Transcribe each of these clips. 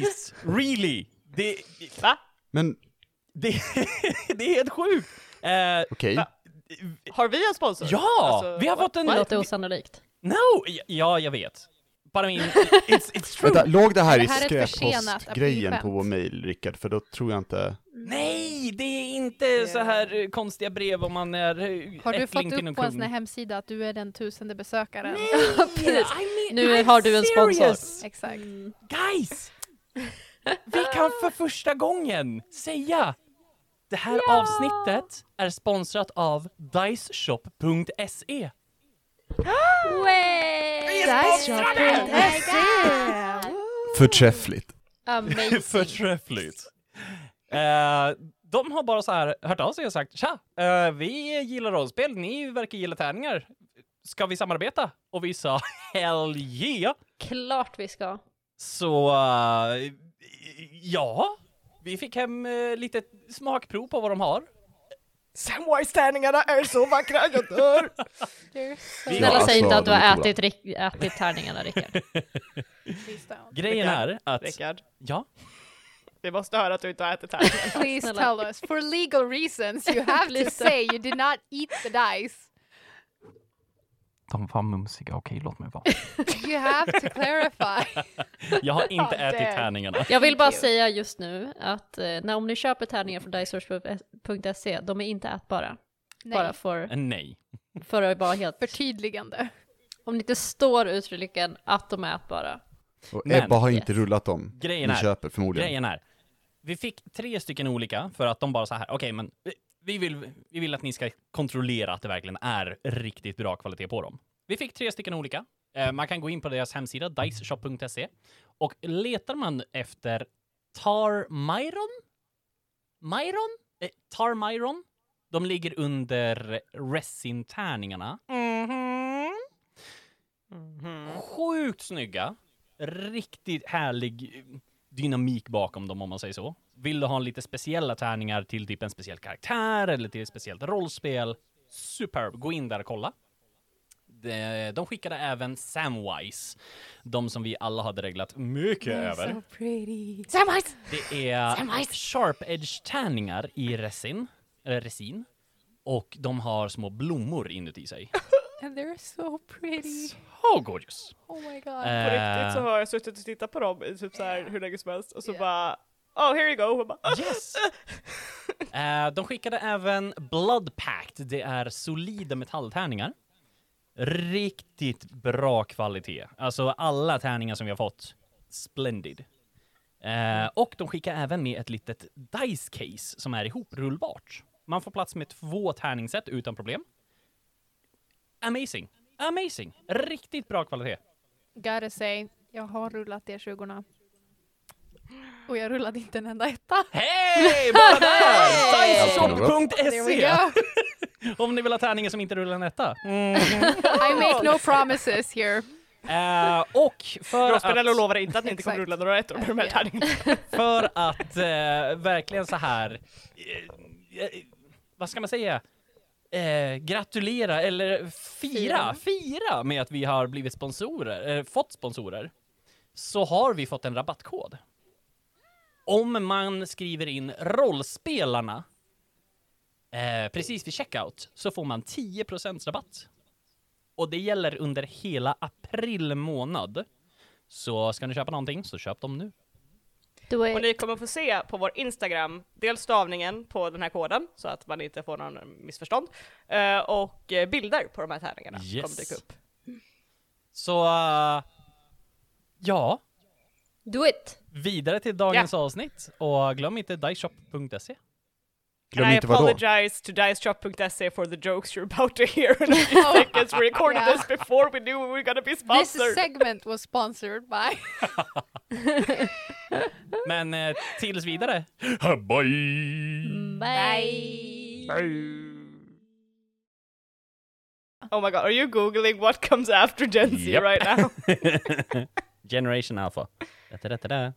Guys! Really? Det, Va? Men, det, det är helt sjukt! Eh, okej. va? Har vi en sponsor? Ja! Alltså, vi har fått en... Det låter osannolikt. No! Ja, jag vet. Bara min... It's, it's true! Vänta, låg det här Det i här är ett försenat skräppostgrejen på vår mail, Rickard? För då tror jag inte... Nej, det är inte så här eh, konstiga brev om man är eh, Har du fått upp på en sån här hemsida att du är den tusende besökaren? Precis. I mean, Nu I'm har du en sponsor. serious. Exakt. Guys! Vi kan för första gången säga det här avsnittet är sponsrat av Diceshop.se. Förträffligt. Amazing. Förträffligt. Eh, de har bara så här hört av sig och sagt tja, eh, vi gillar rollspel, ni verkar gilla tärningar. Ska vi samarbeta? Och vi sa hell yeah! Klart vi ska. Så eh, ja, vi fick hem uh, lite smakprov på vad de har. Samwise-tärningarna är så vackra, jag dör! Vi- Snälla alltså, säg inte att du har ätit, ätit tärningarna, Rickard. Grejen Rickard, är att, Rickard, ja, vi måste höra att du inte har ätit tärningarna. Please tell us. For legal reasons you have to say you did not eat the dice. De var mumsiga, okej låt mig vara. You have to clarify. Jag har inte Oh, ätit damn. tärningarna. Jag vill bara säga just nu att eh, när om ni köper tärningar från dicesource.se, de är inte ätbara. Bara Nej. för, Eh, Nej. för att vara helt... Förtydligande. Om det inte står uttryckligen att de är ätbara. Och Men- Ebba har Yes. inte rullat dem. Grejen Ni är- köper förmodligen. Grejen är, vi fick tre stycken olika för att de bara så här, okej men vi- vi vill, vi vill att ni ska kontrollera att det verkligen är riktigt bra kvalitet på dem. Vi fick tre stycken olika. Eh, man kan gå in på deras hemsida, diceshop.se, och letar man efter Tar Myron? Myron? Eh, Tar Myron? De ligger under resin-tärningarna. Sjukt snygga. Riktigt härlig dynamik bakom dem om man säger så. Vill du ha lite speciella tärningar till typ en speciell karaktär eller till ett speciellt rollspel? Superb, gå in där och kolla. De, de skickade även Samwise, de som vi alla hade reglat mycket över. pretty. Samwise! Det är sharp edge tärningar i resin, eller resin. Och de har små blommor inuti sig. And they're so pretty. Oh gorgeous! Oh my god. På riktigt så Eh, har jag suttit och tittat på dem i typ så här hur länge som helst och så Yeah. bara Oh, here you go! Och bara, "Ah." Yes! Eh, de skickade även Blood Pact, det är solida metalltärningar. Riktigt bra kvalitet. Alltså alla tärningar som vi har fått, splendid. Eh, och de skickar även med ett litet dice case som är ihoprullbart. Man får plats med två tärningssätt utan problem. Amazing! Amazing! Riktigt bra kvalitet. Gotta say, jag har rullat D20. Och jag rullade inte en enda etta. Hej! Bara där! Go. Om ni vill ha tärningar som inte rullar en etta. I make no promises here. Eh, och för Rospinello att, lovar inte att ni inte kommer rulla några ettor med de här tärningarna. för att eh, verkligen så här, eh, vad ska man säga? Eh, gratulera eller fira, fira med att vi har blivit sponsorer, eh, fått sponsorer. Så har vi fått en rabattkod. Om man skriver in rollspelarna eh, precis vid checkout så får man 10% rabatt. Och det gäller under hela april månad. Så ska ni köpa någonting så köp dem nu. Och ni kommer få se på vår Instagram, dels stavningen på den här koden, så att man inte får någon missförstånd, eh, och eh, bilder på de här tärningarna Yes. kommer dyka upp. Så, uh, ja, Do it! Vidare till dagens avsnitt. Och glöm inte diceshop.se. Glöm And I inte vadå? apologize to diceshop.se for the jokes you're about to hear in a few seconds. We recorded Yeah. this before we knew we were gonna be This sponsored. segment was sponsored by... Men eh, tills vidare, bye! Bye! Oh my god, are you googling what comes after Gen Z Yep. right now? Generation Alpha. Da-da-da-da.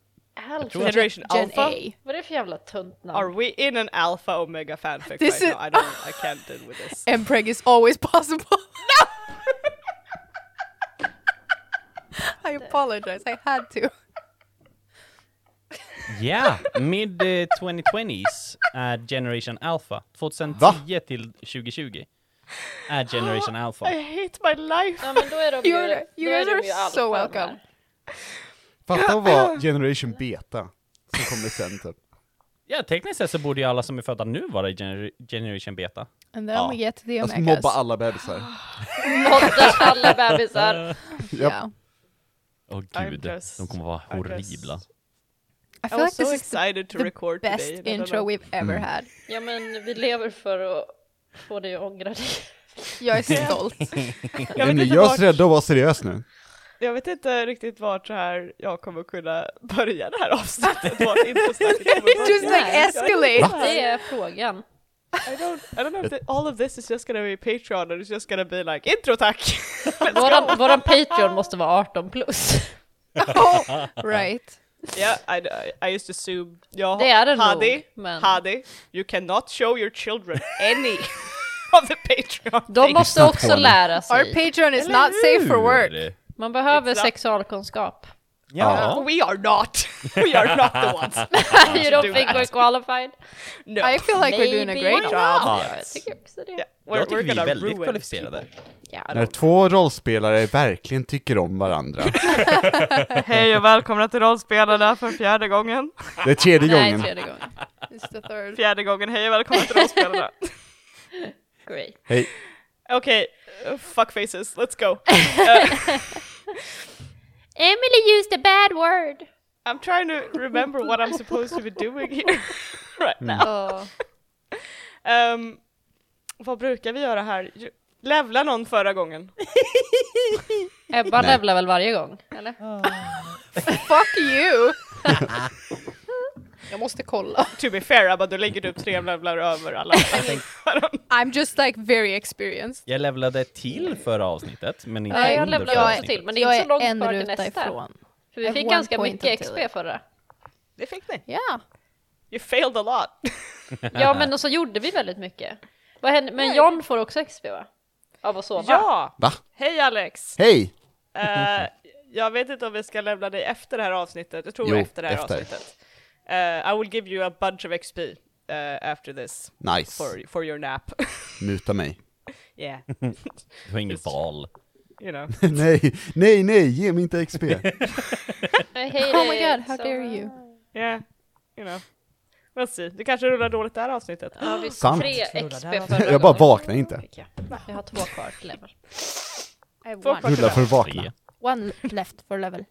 Alpha. Generation Gen Alpha? A. Vad är det för jävla tunt namn? Are we in an Alpha Omega fanfic This right is- now? I don't, I can't deal with this. Mpreg is always possible. I apologize. I had to. Ja, mid eh, 2020s är Generation Alpha. 2010 till 2020 är Generation Alpha. I hate my life! Ja men då är de ju, You- då you är guys de are ju alfa so welcome. här. Fatta att vara generation beta, som kommer sen typ. Ja, tekniskt sett så borde ju alla som är födda nu vara i gener Generation Beta. And then Ja. we get to the omegas. mobba alla bebisar. Nådde alla bebisar. Yeah. Åh gud, just- de kommer vara horribla. I I feel like was so this is the excited to the record best today. I intro we've ever Mm. had. Ja men vi lever för att få dig att ångra dig. Jag är stolt. Jag är vart- så rädd att vara seriös nu. Jag vet inte riktigt vart så här jag kommer kunna börja det här avsnittet, vart introsnacket kommer Just börja. like escalate. Det är frågan. I don't, I don't know if the, all of this is just gonna be Patreon and it's just gonna be like intro tack! Våran, våran Patreon måste vara 18 plus. oh, right. yeah, I, I, I just assume, ja, Det är det Hadi, nog. Men Hadi, you cannot show your children any of the Patreon de things. måste också lära Our sig. Patreon is not safe for work. Man behöver not- sexualkunskap. Ja. We are not! We are not the ones! you don't do think that. we're qualified? No. I feel like we're doing a Maybe great job. Ja, jag tycker också det. Yeah, Jag tycker vi är väldigt kvalificerade. Ja, När två rollspelare verkligen tycker om varandra. Hej och välkomna till rollspelarna för fjärde gången. Det är tredje Nej, gången. tredje gången. It's the third. Fjärde gången, hej och välkomna till rollspelarna. Great. Hej. Okej, uh, fuck faces, let's go. Uh, Emily used a bad word. I'm trying to remember what I'm supposed to be doing here right now. Oh. Um, vad brukar vi göra här? Levla någon förra gången. Ebba levlar väl varje gång? Eller? Fuck you! Jag måste kolla. To be fair, Abba, du ligger typ tre levlar över alla. I'm just like very experienced. Jag levlade till förra avsnittet, men inte Ja, jag under levlar förra också avsnittet. till, men det är jag inte så långt en kvar till ruta nästa. ifrån. För vi fick ganska mycket XP it. förra. Det fick ni. Yeah. You failed a lot. Ja, men så gjorde vi väldigt mycket. Vad hände? Men John får också XP va? Av att sova? Ja! Va? Hej Alex! Hej! Eh, jag vet inte om vi ska lämna dig efter det här avsnittet, jag tror Jo, efter det här efter. avsnittet. Eh, I will give you a bunch of XP eh, after this, Nice. for, for your nap. Muta mig. yeah, Du har inget val. you know. nej, nej, nej, ge mig inte XP. Oh my god, how så- dare you. Yeah, you know. We'll see. Det kanske rullar dåligt det här avsnittet. Ja, vi Sant. tre XP förra Jag bara vaknar inte. Jag. har två kvar till level. I have Två one. kvar. Rulla för att vakna. one left for level.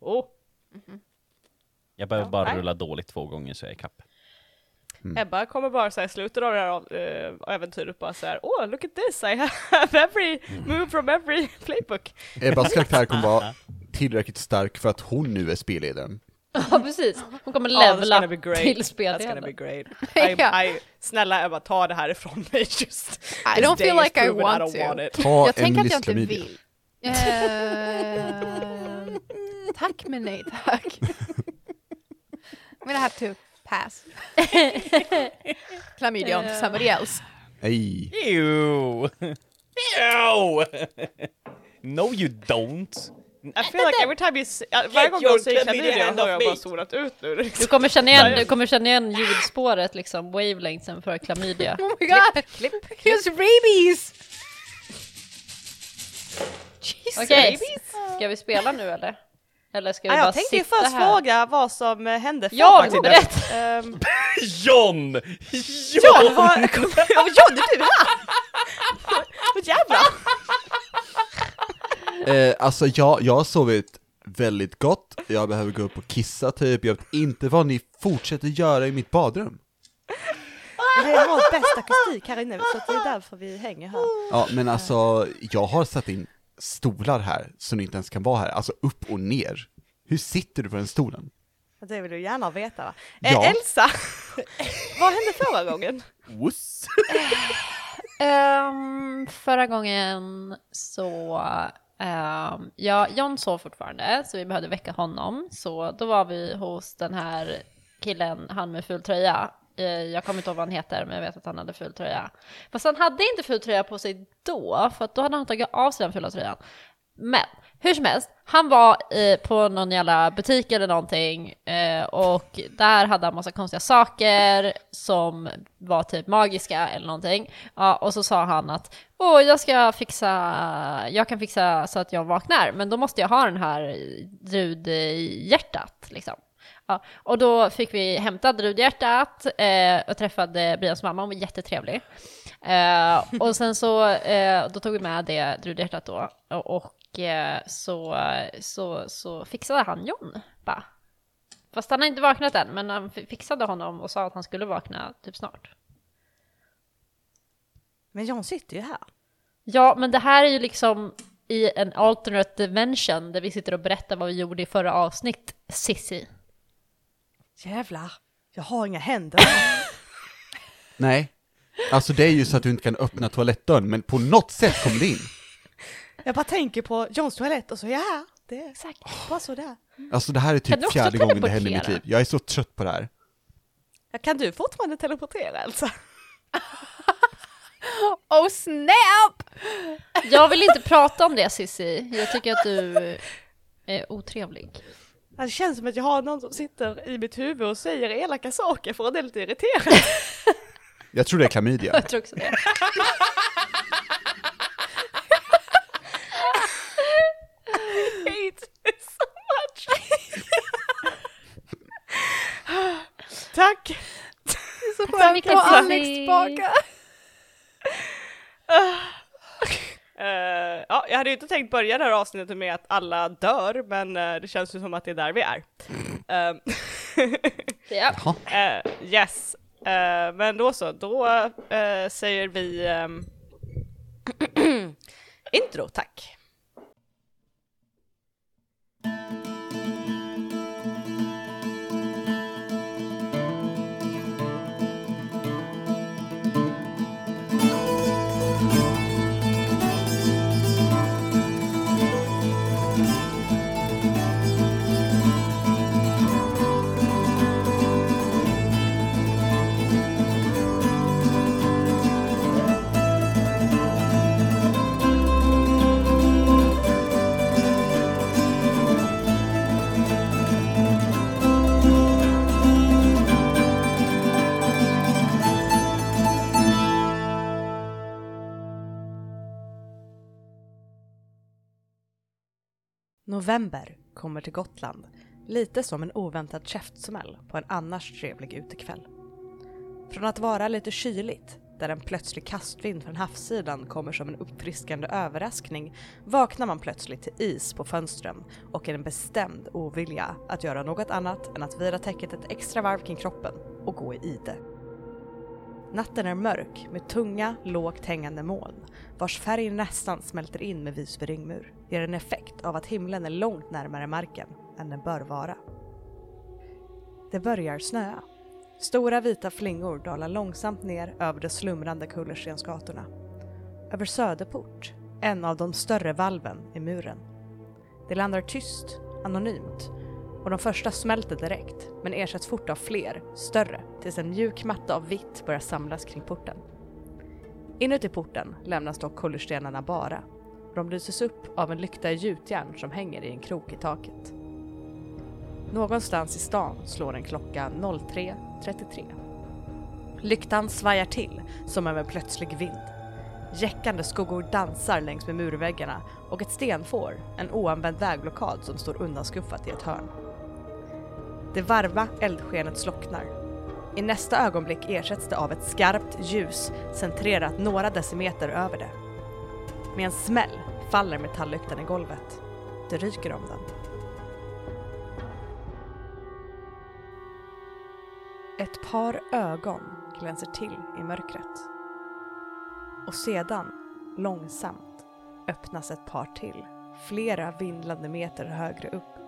Oh, Jag behöver bara nej. rulla dåligt två gånger så jag är kapp. Ebba kommer bara säga i slutet av det här av- eh, äventyret bara såhär Oh look at this, I have every move from every playbook. Ebbas karaktär kommer vara tillräckligt stark för att hon nu är spelledaren. Ja, precis. Hon kommer Oh, that's levla gonna be great. till That's gonna be spelledaren. great. I, Ja. I, snälla Ebba, ta det här ifrån mig just. I This don't day feel is like I proven want don't to. want it. Ta Jag tänker att jag inte vill. Ehm, tack men nej tack. I'm gonna have to pass. Chlamydia on to somebody else. Nej. Ew! Ew! no you don't! I feel like every time you say, varje gång du säger chlamydia har jag bara zonat ut nu. Du kommer känna igen, du kommer känna igen ljudspåret, liksom, wavelengthsen för klamydia. Oh my god! Here's rabies! Jesus. Okej, ska vi spela nu eller? Eller ska vi Ah, bara jag tänkte ju först här? fråga vad som eh, hände förra Ja, avsnittet. berätta! Ehm, John! John, vad, ja, John, är du här? Vad jävlar! Eh, alltså jag, jag har sovit väldigt gott, jag behöver gå upp och kissa typ, jag vet inte vad ni fortsätter göra i mitt badrum. Vi har bäst akustik här inne så det är därför vi hänger här. Ja, men alltså, jag har satt in stolar här, så ni inte ens kan vara här, alltså upp och ner. Hur sitter du på den stolen? Det vill du gärna veta va? Eh, Ja. Elsa, vad hände förra gången? Wuss! Ehm, förra gången så, um, ja, John sov fortfarande, så vi behövde väcka honom. Så då var vi hos den här killen, han med ful tröja. Eh, jag kommer inte ihåg vad han heter, men jag vet att han hade ful tröja. Fast han hade inte ful tröja på sig då, för då hade han tagit av sig den fula tröjan. Men hur som helst, han var eh, på någon jävla butik eller någonting eh, och där hade han massa konstiga saker som var typ magiska eller någonting. Ja, och så sa han att åh, jag ska fixa, jag kan fixa så att jag vaknar, men då måste jag ha den här eh, drudhjärtat liksom. Ja, och då fick vi hämta drudhjärtat eh, och träffade Brians mamma, hon var jättetrevlig. Eh, och sen så, eh, då tog vi med det drudhjärtat då och, eh, så, så, så fixade han John bara. Fast han har inte vaknat än, men han fi- fixade honom och sa att han skulle vakna typ snart. Men John sitter ju här. Ja, men det här är ju liksom i en alternate dimension där vi sitter och berättar vad vi gjorde i förra avsnitt, Sissi. Jävlar, jag har inga händer. Nej. Alltså det är ju så att du inte kan öppna toalettdörren, men på något sätt kommer det in. jag bara tänker på Johns toalett och så här. Det är säkert bara så där. Alltså det här är Kan du typ också fjärde gången det händer i mitt teleportera? liv. Jag är så trött på det här. Ja, kan du fortfarande teleportera Elsa? Oh snap! Jag vill inte prata om det Sissi. Jag tycker att du är otrevlig. Det känns som att jag har någon som sitter i mitt huvud och säger elaka saker för att det är lite irriterande. Jag tror det är klamydia. Jag tror också det. hate you so much. Tack! Så så skönt att ha. Alex tillbaka. Ja, jag hade ju inte tänkt börja det här avsnittet med att alla dör, men eh, det känns ju som att det är där vi är. Ehm, Ja. Eh, yes, Eh, men då så, då eh, säger vi ehm, intro, tack. November kommer till Gotland, lite som en oväntad käftsmäll på en annars trevlig utekväll. Från att vara lite kyligt, där en plötslig kastvind från havssidan kommer som en uppfriskande överraskning, vaknar man plötsligt till is på fönstren och en bestämd ovilja att göra något annat än att vira täcket ett extra varv kring kroppen och gå i ide. Natten är mörk med tunga, lågt hängande moln vars färg nästan smälter in med Visby ringmur ger en effekt av att himlen är långt närmare marken än den bör vara. Det börjar snöa. Stora vita flingor dalar långsamt ner över de slumrande kullerstensgatorna. Över Söderport, en av de större valven i muren. Det landar tyst, anonymt och de första smälter direkt men ersätts fort av fler, större, tills en mjuk matta av vitt börjar samlas kring porten. Inuti porten lämnas dock kullerstenarna bara. De lyses upp av en lykta i gjutjärn som hänger i en krok i taket. Någonstans i stan slår en klocka 03.33. Lyktan svajar till som av en plötslig vind. Jäckande skuggor dansar längs med murväggarna och ett stenfår, en oanvänd vägblockad som står undanskuffat i ett hörn. Det varma eldskenet slocknar i nästa ögonblick ersätts det av ett skarpt ljus centrerat några decimeter över det. Med en smäll faller metalllyktan i golvet. Det ryker om den. Ett par ögon glänser till i mörkret. Och sedan, långsamt, öppnas ett par till, flera vindlande meter högre upp.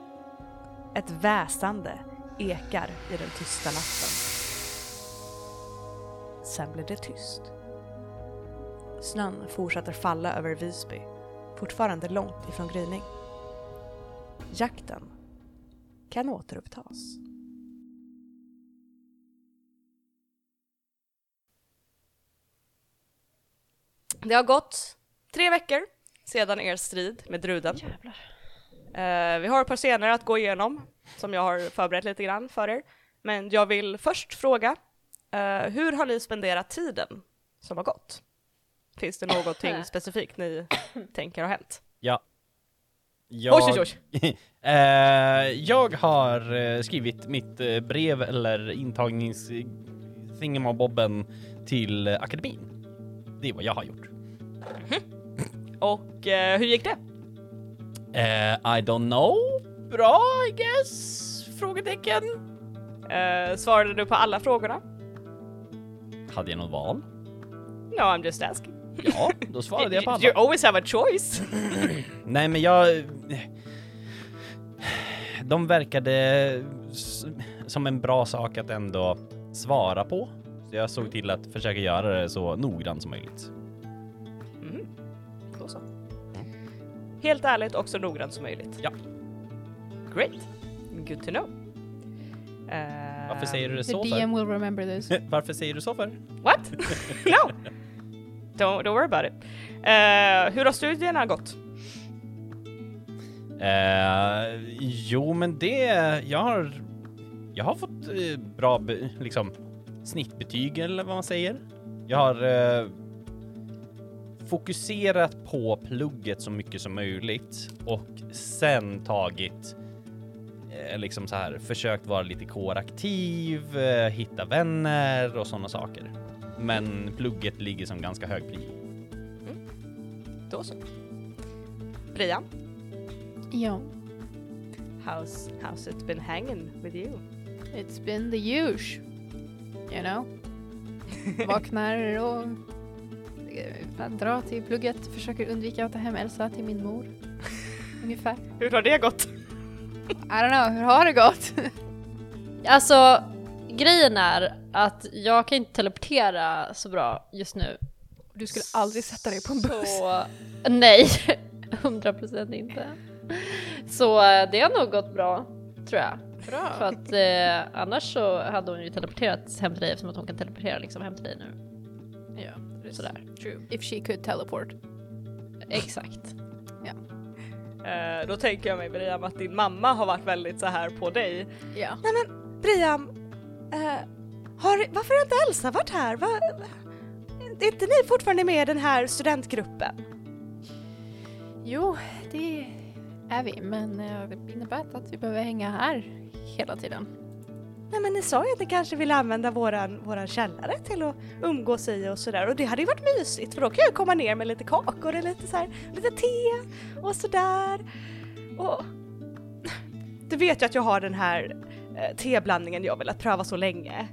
Ett väsande ekar i den tysta natten. Sen blir det tyst. Snön fortsätter falla över Visby, fortfarande långt ifrån gryning. Jakten kan återupptas. Det har gått tre veckor sedan er strid med Druden. Eh, vi har ett par scener att gå igenom som jag har förberett lite grann för er. Men jag vill först fråga, eh, hur har ni spenderat tiden som har gått? Finns det någonting specifikt ni tänker har hänt? Ja. Jag, Oj, oj, oj. Eh, jag har eh, skrivit mitt eh, brev eller intagnings thingamabobben till eh, akademin. Det är vad jag har gjort. Och eh, hur gick det? Eh, I don't know. Bra, I guess? Frågetecken. Eh, svarade du på alla frågorna? Hade jag något val? No, I'm just asking. Ja, då svarade jag på You alla. always have a choice. Nej, men jag... De verkade som en bra sak att ändå svara på. Så jag såg till att försöka göra det så noggrant som möjligt. Mm. Då så. Helt ärligt och så noggrant som möjligt. Ja. Great. Good to know. Eh, Varför säger du det The så för? DM will remember this. Varför säger du så för? What? no! Don't, don't worry about it. Uh, hur har studierna gått? Uh, jo, men det... Jag har... Jag har fått uh, bra be, liksom, snittbetyg eller vad man säger. Jag har uh, fokuserat på plugget så mycket som möjligt och sen tagit liksom så här försökt vara lite kåraktiv, hitta vänner och sådana saker. Men plugget ligger som ganska hög prio. Då så. Brian, Ja. how's, how's it been hanging with you? It's been the huge. You know? Vaknar och eh, drar till plugget, försöker undvika att ta hem Elsa till min mor. Ungefär. Hur har det gått? I don't know, hur har det gått? Alltså, grejen är att jag kan inte teleportera så bra just nu. Du skulle aldrig sätta dig på en buss. Så, nej, 100% inte. Så eh, det har nog gått bra, tror jag. Bra. För att eh, annars så hade hon ju teleporterat hem till dig eftersom att hon kan teleportera liksom hem till dig nu. Ja, det är Sådär. True. If she could teleport. Exakt. Eh, då tänker jag mig Brian att din mamma har varit väldigt så här på dig. Ja. Brian, eh, har, varför har inte Elsa varit här? Va, är inte ni fortfarande med i den här studentgruppen? Jo, det är vi, men eh, det innebär inte att vi behöver hänga här hela tiden. Nej men ni sa ju att ni kanske ville använda våran, våran källare till att umgås i och sådär och det hade ju varit mysigt för då kan jag komma ner med lite kakor och lite så här, lite te och sådär. Och du vet ju att jag har den här teblandningen jag velat pröva så länge.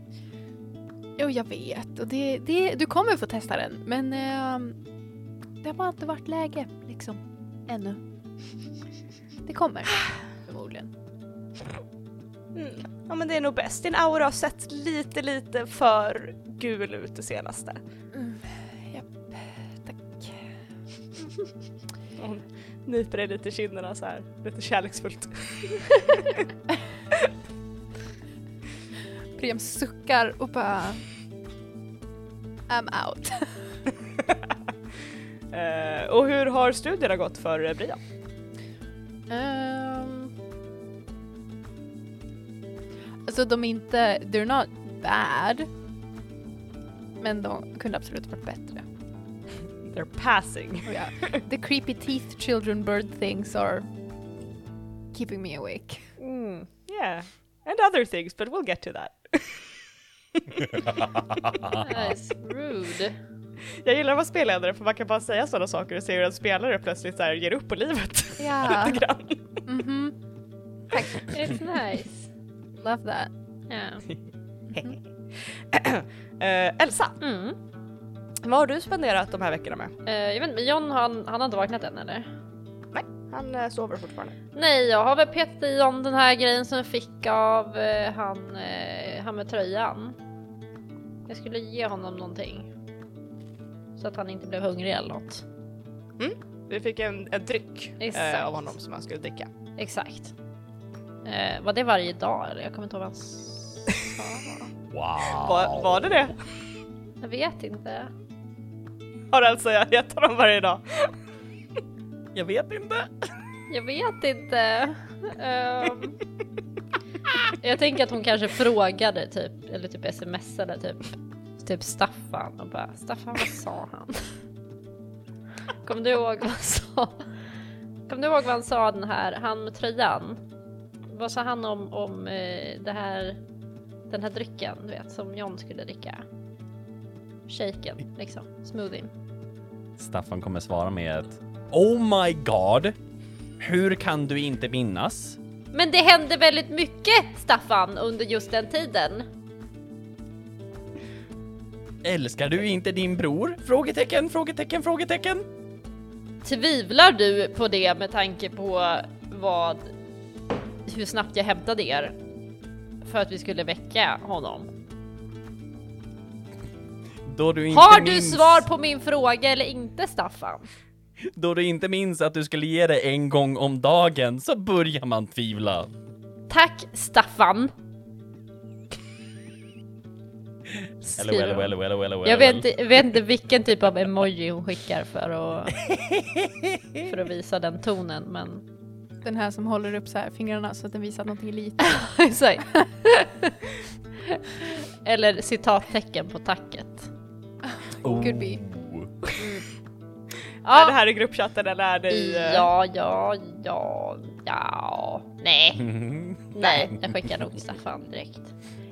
Jo, jag vet. Och det, det, du kommer få testa den, men eh, det har bara inte varit läge, liksom. Ännu. Det kommer, förmodligen. Mm. Ja men det är nog bäst. Din aura har sett lite lite för gul ut det senaste. Mm. Japp, tack. Hon nyper dig lite i kinderna så här, lite kärleksfullt. Priam suckar och bara... I'm out. Eh, och hur har studierna gått för eh, Brian? Um, alltså de är inte, they're not bad. Men de kunde absolut varit bättre. They're passing. Och ja, the creepy teeth children bird things are keeping me awake. Mm. Yeah. And other things, but we'll get to that. Nice. Rude. Jag gillar att vara spelledare för man kan bara säga sådana saker och se hur en spelare plötsligt så här ger upp på livet. Ja. lite grann. Mhm. Tack. It's nice. Love that. Ja. Eh, Elsa, Mm. vad har du spenderat de här veckorna med? Eh, jag vet inte, men John han, han har inte vaknat än eller? Han eh, sover fortfarande. Nej, jag har väl petat i om den här grejen som jag fick av eh, han, eh, han med tröjan. Jag skulle ge honom någonting. Så att han inte blev hungrig eller något. Vi fick en, en dryck eh, av honom som han skulle dricka. Exakt. Eh, var det varje dag eller? Jag kommer inte ihåg vad han sa. Wow! Var, var det det? Jag vet inte. Har Elsa gett honom varje dag? Jag vet inte. Jag vet inte. Ehm, jag tänker att hon kanske frågade typ, eller typ smsade typ, typ Staffan och bara Staffan vad sa han? Kommer du ihåg vad han sa? Kommer du ihåg vad han sa den här, han med tröjan? Vad sa han om, om eh, det här, den här drycken du vet som John skulle dricka? Shaken liksom, smoothien. Staffan kommer svara med ett Oh my god! Hur kan du inte minnas? Men det hände väldigt mycket Staffan under just den tiden. Älskar du inte din bror? Frågetecken, frågetecken, frågetecken. Tvivlar du på det med tanke på vad, hur snabbt jag hämtade er? För att vi skulle väcka honom. Då du inte Har du minns, svar på min fråga eller inte Staffan? Då du inte minns att du skulle ge det en gång om dagen så börjar man tvivla. Tack Staffan! Well, well, well, well, well, Jag vet inte, vet inte vilken typ av emoji hon skickar för att, för att visa den tonen men Den här som håller upp så här fingrarna så att den visar att någonting är litet. Exakt. Eller citattecken på tacket. Could be. Är det här i gruppchatten eller är det i... eh, Ja, ja, ja, ja, nej, nej, jag skickar nog Staffan direkt.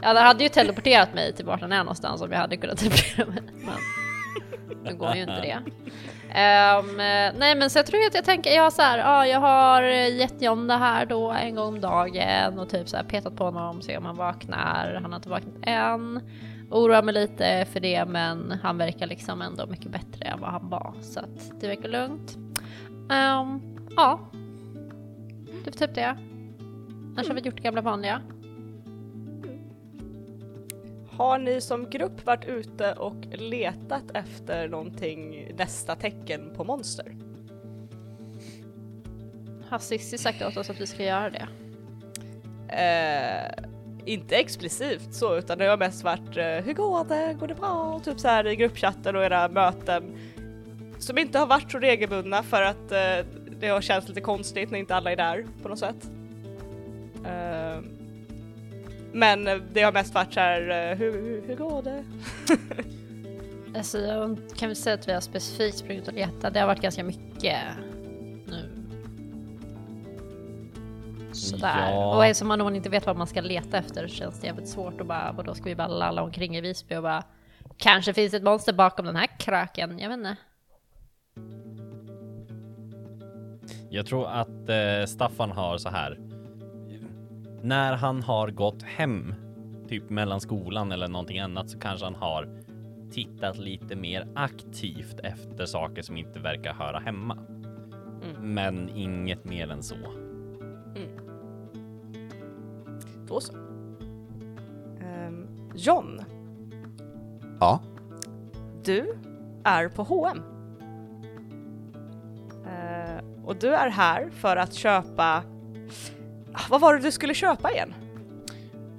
Ja, det hade ju teleporterat mig till vart han är någonstans om jag hade kunnat teleportera mig, men nu går ju inte det. Ehm, nej, men så jag tror att jag tänker, jag har så här, ja, jag har gett John det här då en gång om dagen och typ så här petat på honom, se om han vaknar. Han har inte vaknat än. Oroar mig lite för det, men han verkar liksom ändå mycket bättre än vad han var, så att det verkar lugnt. Ehm, ja. Det var typ det. Annars har vi gjort det gamla vanliga. Har ni som grupp varit ute och letat efter någonting, nästa tecken på monster? Har Cissi sagt åt oss att vi ska göra det? Eh, inte explicit så, utan det har mest varit eh, hur går det, går det bra? Typ så här i gruppchatten och era möten som inte har varit så regelbundna för att eh, det har känts lite konstigt när inte alla är där på något sätt. Uh, men det har mest varit så här, hur, hur, hur går det? Alltså jag kan väl säga att vi har specifikt sprungit och letat. Det har varit ganska mycket Sådär. Ja. Och eftersom man inte vet vad man ska leta efter så känns det jävligt svårt att bara, vadå ska vi bara lalla omkring i Visby och bara Kanske finns ett monster bakom den här kröken, jag vet inte. Jag tror att eh, Staffan har så här. När han har gått hem, typ mellan skolan eller någonting annat, så kanske han har tittat lite mer aktivt efter saker som inte verkar höra hemma. Men inget mer än så. Då så. Ehm, John, Ja. du är på H&M. Eh, och du är här för att köpa... Ah, Vad var det du skulle köpa igen?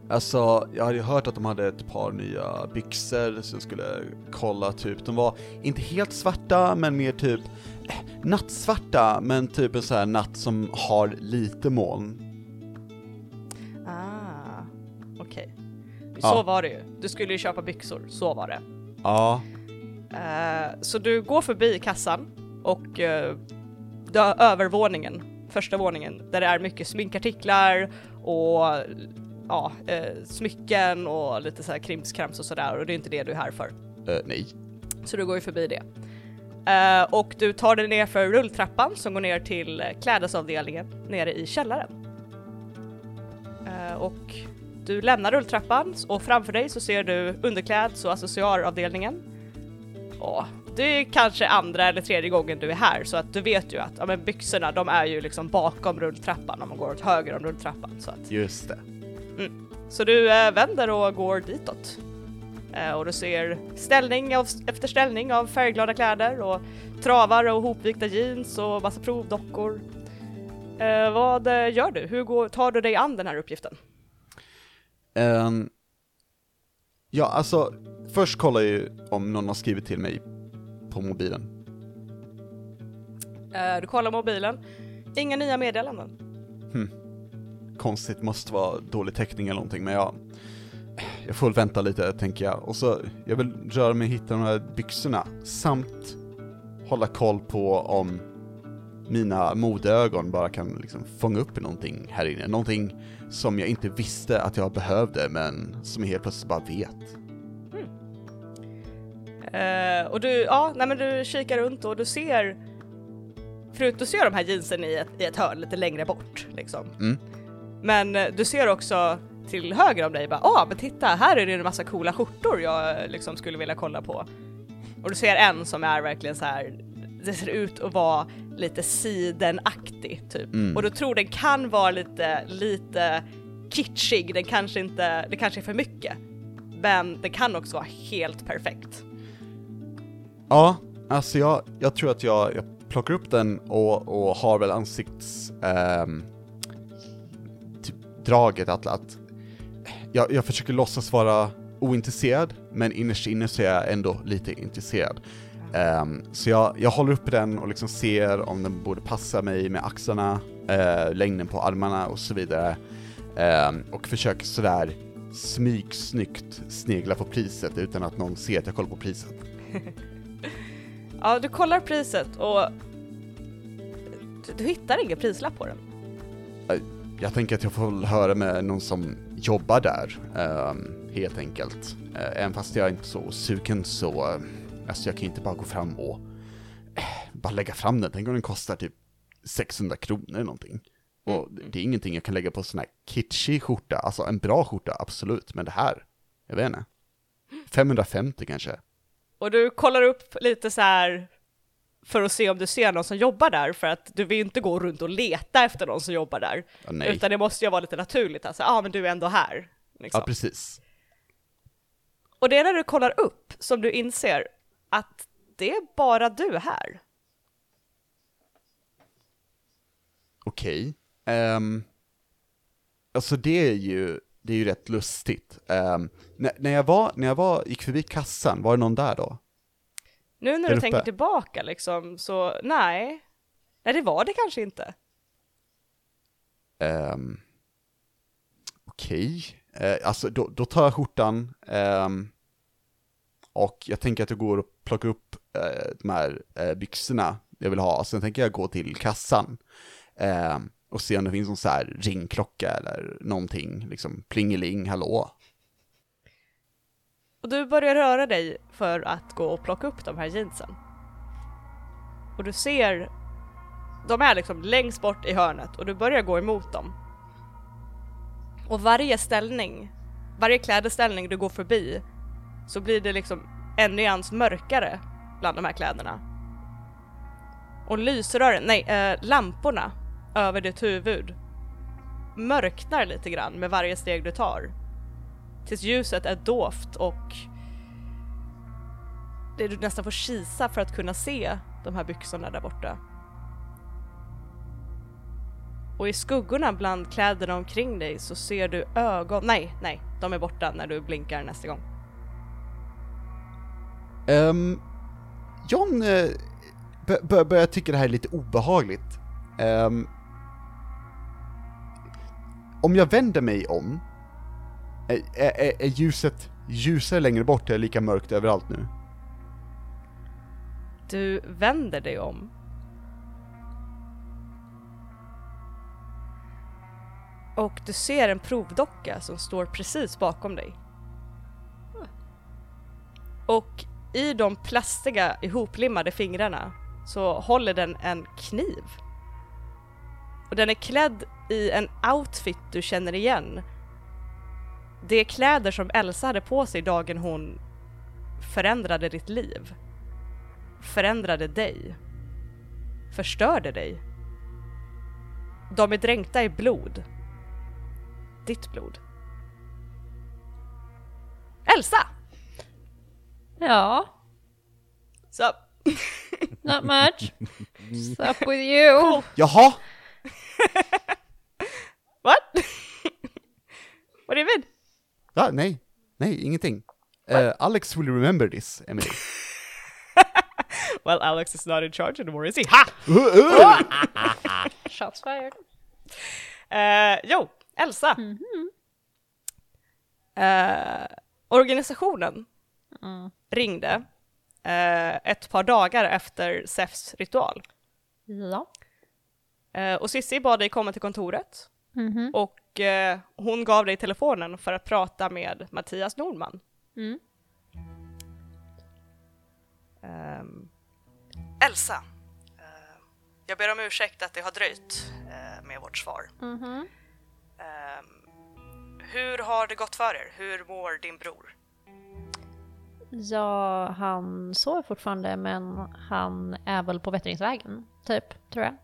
Alltså, jag hade ju hört att de hade ett par nya byxor, så jag skulle kolla typ, de var inte helt svarta, men mer typ eh, nattsvarta, men typ en sån här natt som har lite moln. Så Ja. var det ju. Du skulle ju köpa byxor, så var det. Ja, Eh, så du går förbi kassan och uh, övervåningen, första våningen, där det är mycket sminkartiklar och ja, eh, smycken och lite så här krimskrams och sådär och det är inte det du är här för. nej. Så du går ju förbi det. Och du tar dig ner för rulltrappan som går ner till klädesavdelningen nere i källaren. Och du lämnar rulltrappan och framför dig så ser du underkläds och accessoaravdelningen. Och det är kanske andra eller tredje gången du är här så att du vet ju att ja, men byxorna de är ju liksom bakom rulltrappan om man går åt höger om rulltrappan. Så, att, Just det. så du eh, vänder och går ditåt. Eh, och du ser ställning av, efter ställning av färgglada kläder och travare och hopvikta jeans och massa provdockor. Eh, vad eh, gör du? Hur går, tar du dig an den här uppgiften? Ehm, ja, alltså, först kollar jag ju om någon har skrivit till mig på mobilen. Eh, du kollar mobilen. Inga nya meddelanden. Konstigt, måste vara dålig täckning eller någonting, men jag... Jag får väl vänta lite, tänker jag. Och så, jag vill röra mig och hitta de här byxorna, samt hålla koll på om mina modeögon bara kan liksom fånga upp någonting här inne. Någonting som jag inte visste att jag behövde, men som jag helt plötsligt bara vet. Eh, och du, ja, nej men du kikar runt och du ser, förut du ser de här jeansen i ett, i ett hörn lite längre bort liksom. Mm. Men eh, du ser också till höger om dig bara, ah men titta här är det en massa coola skjortor jag eh, liksom skulle vilja kolla på. Och du ser en som är verkligen så här. Det ser ut att vara lite sidenaktig typ. Mm. Och du tror den kan vara lite, lite kitschig, den kanske inte, det kanske är för mycket. Men den kan också vara helt perfekt. Ja, alltså jag, jag tror att jag, jag plockar upp den och, och har väl ansikts... ehm, typ draget att, att jag, jag försöker låtsas vara ointresserad, men innerst inne så är jag ändå lite intresserad. Ehm, så jag, jag håller upp den och liksom ser om den borde passa mig med axlarna, eh, längden på armarna och så vidare. Ehm, och försöker sådär smygsnyggt snegla på priset utan att någon ser att jag kollar på priset. Ja, du kollar priset och du, du hittar ingen prislapp på den. Jag tänker att jag får höra med någon som jobbar där, ehm, helt enkelt. Uh, även fast jag är inte så sugen så, uh, alltså jag kan ju inte bara gå fram och eh, bara lägga fram den. Tänk om den kostar typ 600 kronor eller någonting. Och det är ingenting jag kan lägga på sån här kitschig skjorta, alltså en bra skjorta, absolut, men det här, jag vet inte. 550 kanske? Och du kollar upp lite så här för att se om du ser någon som jobbar där, för att du vill inte gå runt och leta efter någon som jobbar där. Ja. Utan det måste ju vara lite naturligt, alltså, ja ah, men du är ändå här. Liksom. Ja, precis. och det är när du kollar upp som du inser att det är bara du här. Okej. Ehm, alltså det är ju, det är ju rätt lustigt. Ehm, när, när, jag var, när jag var, gick förbi kassan, var det någon där då? Nu när Där du uppe? tänker tillbaka liksom, så nej. Nej, det var det kanske inte. Um, Okej, Eh, alltså då, då tar jag skjortan ehm, och jag tänker att jag går och plocka upp eh, de här eh, byxorna jag vill ha, sen tänker jag gå till kassan eh, och se om det finns någon så här ringklocka eller någonting, liksom plingeling, hallå. Och du börjar röra dig för att gå och plocka upp de här jeansen. Och du ser, de är liksom längst bort i hörnet och du börjar gå emot dem. Och varje ställning, varje klädeställning du går förbi så blir det liksom en nyans mörkare bland de här kläderna. Och lysrören, nej, eh, lamporna över ditt huvud mörknar lite grann med varje steg du tar tills ljuset är dovt och det du nästan får kisa för att kunna se de här byxorna där borta. Och i skuggorna bland kläderna omkring dig så ser du ögon, nej, nej, de är borta när du blinkar nästa gång. Um, John uh, bör, börjar tycka det här är lite obehagligt. Um, om jag vänder mig om, är, är, är ljuset ljusare längre bort eller lika mörkt överallt nu? Du vänder dig om. Och du ser en provdocka som står precis bakom dig. Och i de plastiga ihoplimmade fingrarna så håller den en kniv. Och den är klädd i en outfit du känner igen. Det är kläder som Elsa hade på sig dagen hon förändrade ditt liv förändrade dig. Förstörde dig. De är dränkta i blod. Ditt blod. Elsa! Ja, Så, not much. What's up with you? Jaha! what? What do you mean? Ja, nej, nej, ingenting. Eh, Alex will remember this, Emily. well, Alex is not in charge anymore, is he? Ha! Shots fired. Eh, jo, Elsa. Eh, organisationen Mm. ringde eh, ett par dagar efter Zephs ritual. Ja. Eh, och Sissi bad dig komma till kontoret Mhm. och eh, hon gav dig telefonen för att prata med Mattias Nordman. Mm. Ehm, Elsa, eh, jag ber om ursäkt att det har dröjt eh, med vårt svar. Mhm. Ehm, hur har det gått för er? Hur mår din bror? Ja, han sover fortfarande men han är väl på bättringsvägen, typ, tror jag.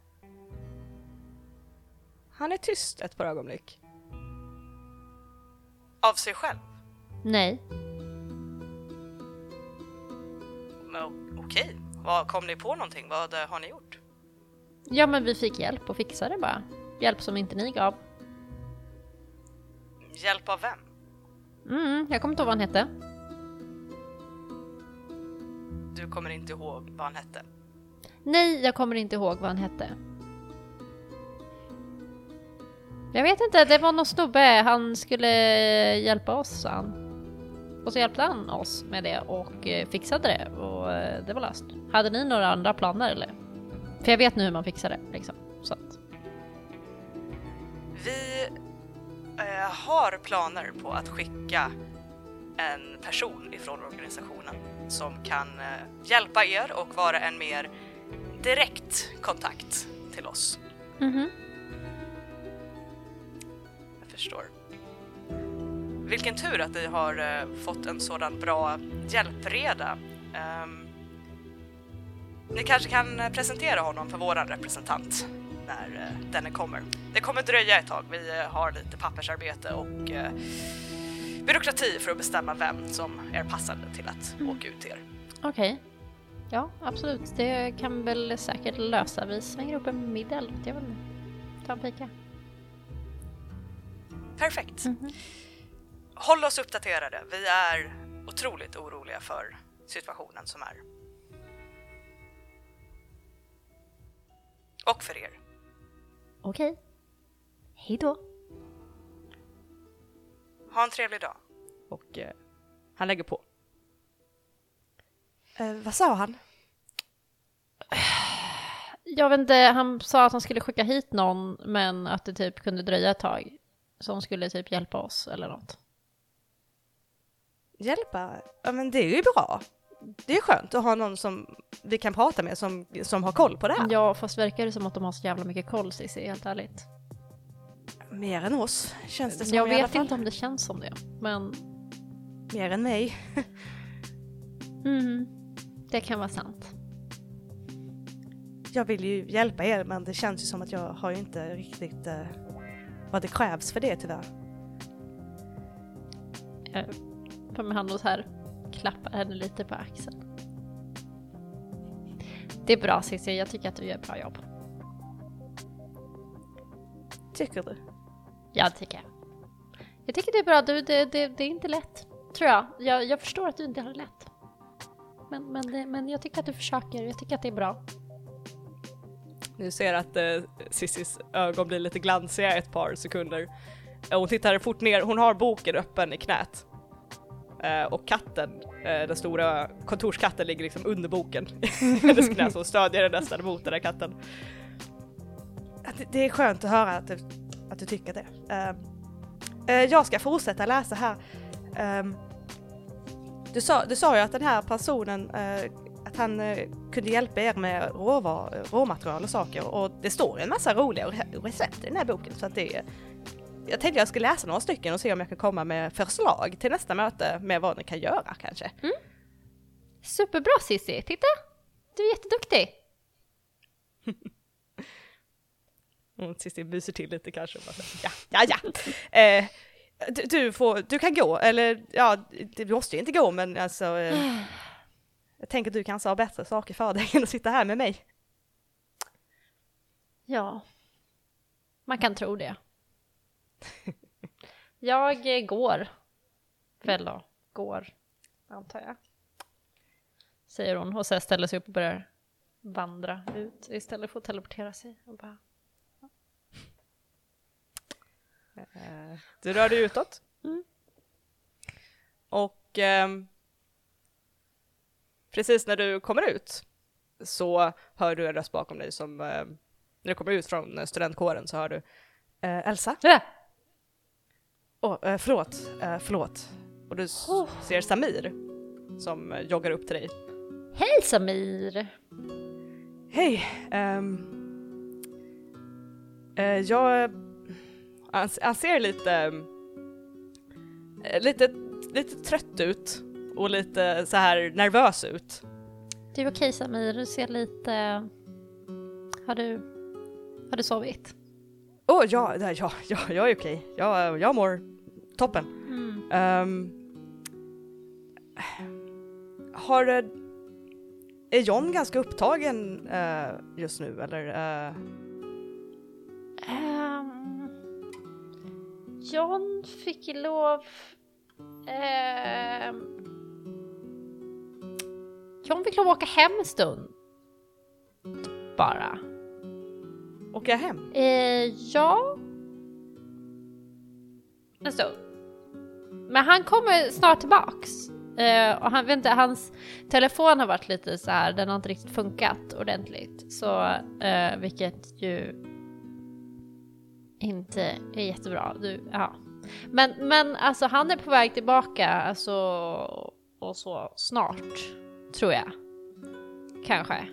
Han är tyst ett par ögonblick. Av sig själv? Nej. Men Okej, Vad, kom ni på någonting? Vad har ni gjort? Ja, men vi fick hjälp och fixa det bara. Hjälp som inte ni gav. Hjälp av vem? Mm, jag kommer inte ihåg vad han hette. Du kommer inte ihåg vad han hette? Nej, jag kommer inte ihåg vad han hette. Jag vet inte, det var någon snubbe, han skulle hjälpa oss sa han. Och så hjälpte han oss med det och eh, fixade det och eh, det var löst. Hade ni några andra planer eller? För jag vet nu hur man fixar det liksom. Så att, Vi eh, har planer på att skicka en person ifrån organisationen som kan eh, hjälpa er och vara en mer direkt kontakt till oss. mhm. Jag förstår. Vilken tur att ni har eh, fått en sådan bra hjälpreda. Ehm, ni kanske kan eh, presentera honom för våran representant när denne kommer. Det kommer dröja ett tag. Vi har lite pappersarbete och byråkrati för att bestämma vem som är passande till att åka ut till er. Okej. Ja, absolut. Det kan väl säkert lösa. Vi svänger upp en middag eller. Jag vet inte. Ta en fika. Perfekt. Mhm. Håll oss uppdaterade. Vi är otroligt oroliga för situationen som är. Och för er. Okej. Hej då. Ha en trevlig dag. Och eh, han lägger på. Eh, vad sa han? Jag vet inte, han sa att han skulle skicka hit någon men att det typ kunde dröja ett tag. Som skulle typ hjälpa oss eller något. Hjälpa? Ja men det är ju bra. Det är skönt att ha någon som vi kan prata med som, som har koll på det här. Ja, fast verkar det som att de har så jävla mycket koll Cissi, helt ärligt. Mer än oss, känns det som Jag i vet inte om det känns som det, men Mer än mig. mm, det kan vara sant. Jag vill ju hjälpa er men det känns ju som att jag har ju inte riktigt eh, vad det krävs för det tyvärr. Jag tar min hand och så här klappar henne lite på axeln. Det är bra Cissi, jag tycker att du gör ett bra jobb. Tycker du? Ja, det tycker jag. Jag tycker det är bra, du, det, det, det är inte lätt. Tror jag. jag. Jag förstår att du inte har det lätt. Men, men, men jag tycker att du försöker, jag tycker att det är bra. Nu ser att eh, Sissis ögon blir lite glansiga ett par sekunder. Eh, Hon tittar fort ner, hon har boken öppen i knät. Eh, och katten, eh, den stora kontorskatten ligger liksom under boken i hennes knä så hon stödjer den nästan mot den här katten. Det, det är skönt att höra att du, att du tycker det. Ehm, eh, jag ska fortsätta läsa här. Ehm, du, sa, du sa ju att den här personen eh, att han eh, kunde hjälpa er med råvar, råmaterial och saker och det står en massa roliga recept i den här boken så att det är jag tänkte jag skulle läsa några stycken och se om jag kan komma med förslag till nästa möte med vad ni kan göra kanske. Mm. Superbra Cissi, titta! Du är jätteduktig! Hon Cissi myser till lite kanske. Bara, ja, ja, ja. Eh, du, du, får, du kan gå, eller ja, det måste ju inte gå men alltså eh, jag tänker att du kanske har bättre saker för dig än att sitta här med mig. Ja, man kan tro det. Jag eh, går. Väl då, går, antar jag. Säger hon och sen ställer sig upp och börjar vandra ut istället för att teleportera sig. Och bara, Eh, Du rör dig utåt. Mm. Och ehm, precis när du kommer ut så hör du en röst bakom dig som, eh, när du kommer ut från eh, studentkåren så hör du eh, Elsa? "Äh!" Åh, eh, förlåt, eh, förlåt. Och du Oh. ser Samir som eh, joggar upp till dig. Hej Samir! Hej! ehm, eh, jag... Han, han ser lite... eh, lite, lite trött ut och lite så här nervös ut. Du är okej Samir, du ser lite... Har du... Har du sovit? Åh, ja, ja, ja, ja, jag är okej. Jag, jag mår toppen. Mm. Ehm, har... eh, Är John ganska upptagen eh, just nu eller? eh? Ehm, John fick lov... ehm, John fick lov att åka hem en stund. Bara. jag hem? Eh, ja. En stund. Men han kommer snart tillbaks. Eh, och han vet inte, hans telefon har varit lite så här, den har inte riktigt funkat ordentligt. Så, eh, vilket ju inte är jättebra. Du, ja. Men, men alltså han är på väg tillbaka, alltså, och så snart, tror jag. Kanske.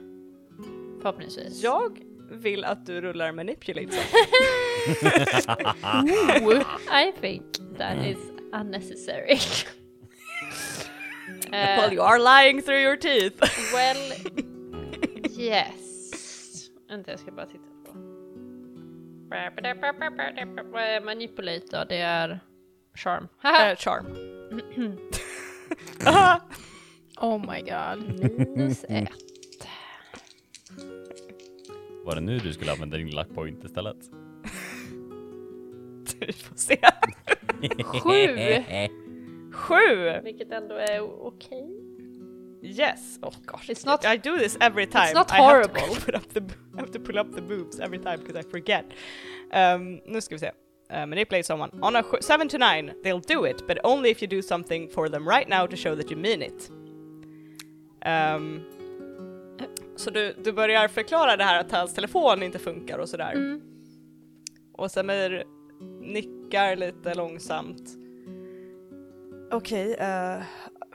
Förhoppningsvis. Jag vill att du rullar manipulate så. I think that is unnecessary. Well, you are lying through your teeth. well, yes. Vänta, jag ska bara titta. Vad är manipulate då? Det är charm. Eh, charm. Oh my god. Minus ett. Var det nu du skulle använda din luck point istället? Vi får se. Sju! Sju! Vilket ändå är okej. Yes. Oh gosh. It's not- I do this every time. not I have to horrible. put up the, I have to pull up the boobs every time because I forget. Um, nu ska vi se. Uh, manipulate someone. On a 7 to 9, they'll do it, but only if you do something for them right now to show that you mean it. Um, så du, du börjar förklara det här att hans telefon inte funkar och sådär. Mm. Och Samir nickar lite långsamt. Okej, eh,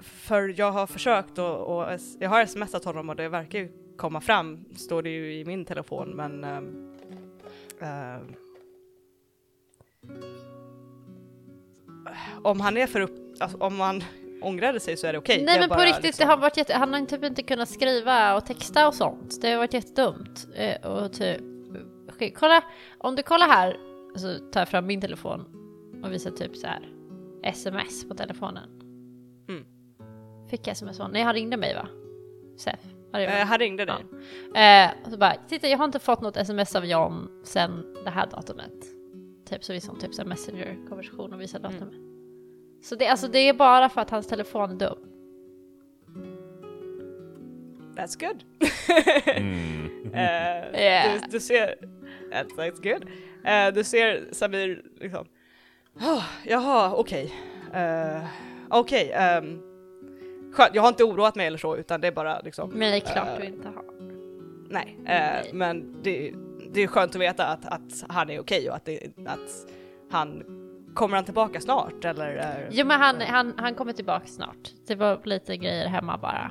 för jag har försökt och, och jag har smsat honom och det verkar ju komma fram, står det ju i min telefon, men ehm, om han är för upp, alltså, om han ångrade sig så är det okej. Nej Jag men på riktigt, liksom- det har varit jätte, han har typ inte kunnat skriva och texta och sånt. Det har varit jättedumt. Eh, och typ, okej, kolla, om du kollar här, så tar jag fram min telefon och visar typ så här sms på telefonen. Mm. Fick jag sms från? Nej han ringde mig va? Sef? Ja, Eh, han. ringde dig. Eh, och så bara, titta jag har inte fått något sms av John sen det här datumet. Typ så visade hon typ messenger-konversation och visade Mm. datumet. Så det, alltså, det är bara för att hans telefon är dum. That's good. Mm. Eh, Yeah. du, du ser, that's, that's good. Eh, du ser Samir liksom, oh, jaha okej, Eh, okej, ehm, skönt, jag har inte oroat mig eller så utan det är bara liksom, Men det är klart Eh, du inte har. nej, eh, Nej. men det, det är skönt att veta att, att han är okej och att, det, att han, kommer han tillbaka snart eller? eh, Jo men han, han, han kommer tillbaka snart. Det var lite grejer hemma bara.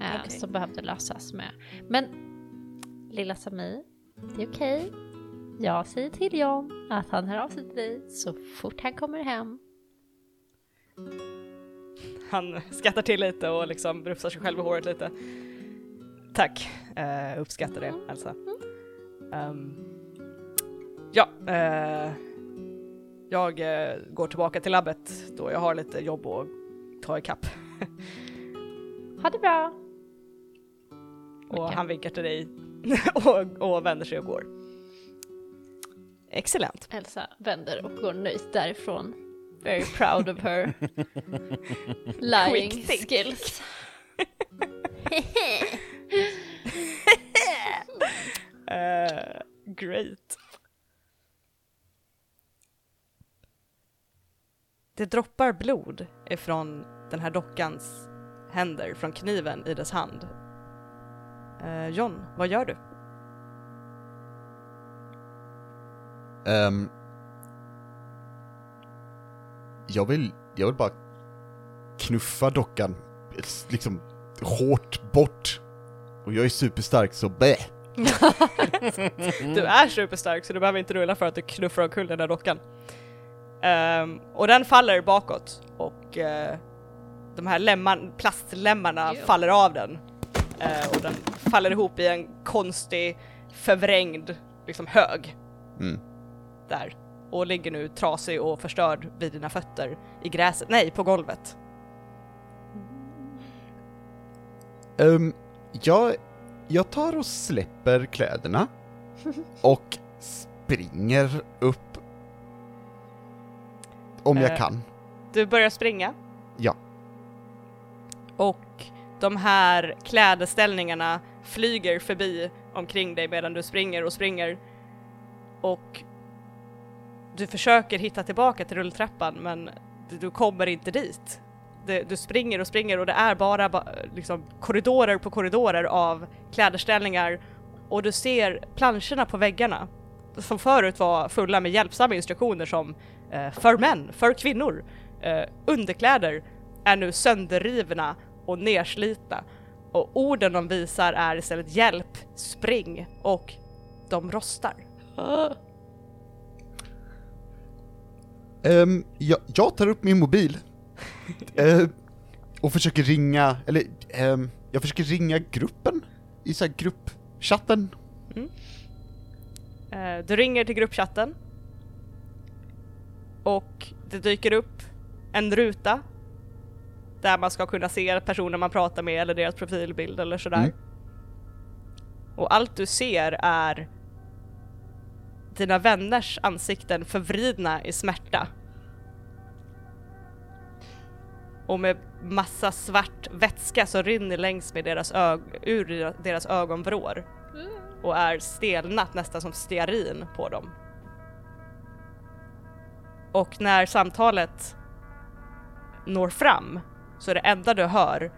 Eh, Okej. Som behövde lösas med. Men lilla Samir, det är okej. Jag säger till John att han hör av sig till dig så fort han kommer hem. Han skrattar till lite och liksom rufsar sig själv i håret lite. Tack, uh, uppskattar det Elsa. Ehm, ja, eh, jag eh, går tillbaka till labbet då jag har lite jobb att ta ikapp. Ha det bra! Och Okej. han vinkar till dig och, och vänder sig och går. Excellent. Elsa vänder och går nöjt därifrån. Very proud of her lying skills. Eh, great. Det droppar blod ifrån den här dockans händer, från kniven i dess hand. Eh, John, vad gör du? Ehm, jag vill, jag vill bara knuffa dockan liksom hårt bort. Och jag är superstark så bä. Du är superstark så du behöver inte rulla för att du knuffar omkull den där dockan. Ehm, och den faller bakåt och eh, de här lemmar, plastlemmarna Ew. faller av den. Eh, och den faller ihop i en konstig förvrängd liksom hög Mm. där. Och ligger nu trasig och förstörd vid dina fötter i gräset, nej på golvet. Ehm, jag, jag tar och släpper kläderna och springer upp. Om jag Eh, kan. Du börjar springa. Ja. Och de här klädeställningarna flyger förbi omkring dig medan du springer och springer. Och du försöker hitta tillbaka till rulltrappan men du, kommer inte dit. Du springer och springer och det är bara liksom, korridorer på korridorer av kläderställningar och du ser planscherna på väggarna som förut var fulla med hjälpsamma instruktioner som eh, för män, för kvinnor, eh, underkläder är nu sönderrivna och nerslitna och orden de visar är istället hjälp, spring och de rostar. Ah. Ehm, jag, jag tar upp min mobil eh, och försöker ringa, eller ehm, jag försöker ringa gruppen i så gruppchatten. Eh, du ringer till gruppchatten och det dyker upp en ruta där man ska kunna se personer man pratar med eller deras profilbild eller sådär. Mm. Och allt du ser är dina vänners ansikten förvridna i smärta. Och med massa svart vätska som rinner längs med deras ög- ur deras ögonvrår och är stelnat nästan som stearin på dem. Och när samtalet når fram så är det enda du hör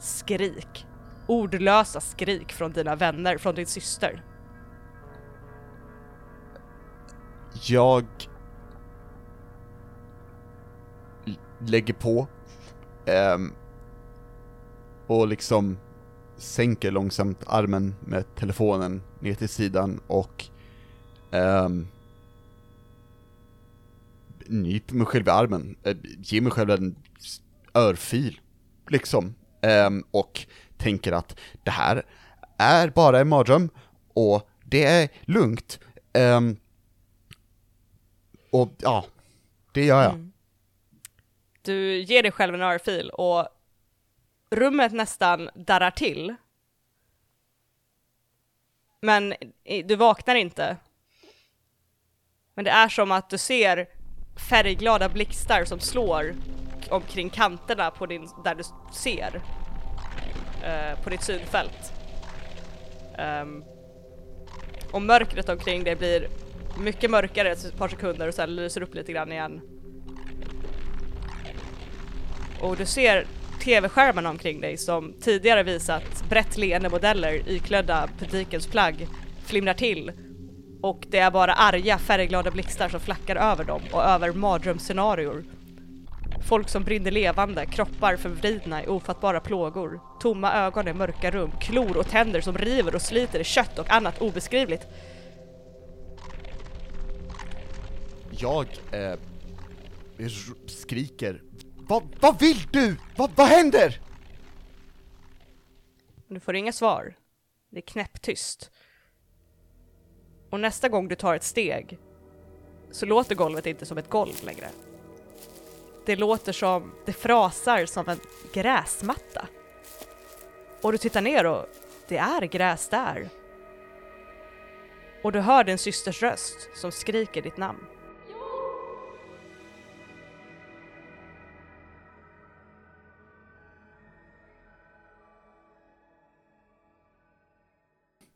skrik. Ordlösa skrik från dina vänner, från din syster. Jag lägger på um, och liksom sänker långsamt armen med telefonen ner till sidan och um, nyper mig själv i armen, uh, ger mig själv en örfil, liksom. um, och tänker att det här är bara en mardröm och det är lugnt. Um, och ja, det gör jag. Mm. Du ger dig själv en örfil och rummet nästan darrar till. Men du vaknar inte. Men det är som att du ser färgglada blixtar som slår omkring kanterna på din, där du ser. eh, på ditt synfält. Um, och mörkret omkring dig blir mycket mörkare ett par sekunder och sen lyser upp lite grann igen. Och du ser tv-skärmarna omkring dig som tidigare visat brett leende modeller iklädda politikens plagg flimrar till och det är bara arga färgglada blixtar som flackar över dem och över mardrömsscenarior. Folk som brinner levande, kroppar förvridna i ofattbara plågor, tomma ögon i mörka rum, klor och tänder som river och sliter i kött och annat obeskrivligt. Jag eh, skriker. Vad, vad vill du? Va, vad händer? Du får inga svar. Det är knäpptyst. Och nästa gång du tar ett steg så låter golvet inte som ett golv längre. Det låter som, det frasar som en gräsmatta. Och du tittar ner och det är gräs där. Och du hör din systers röst som skriker ditt namn.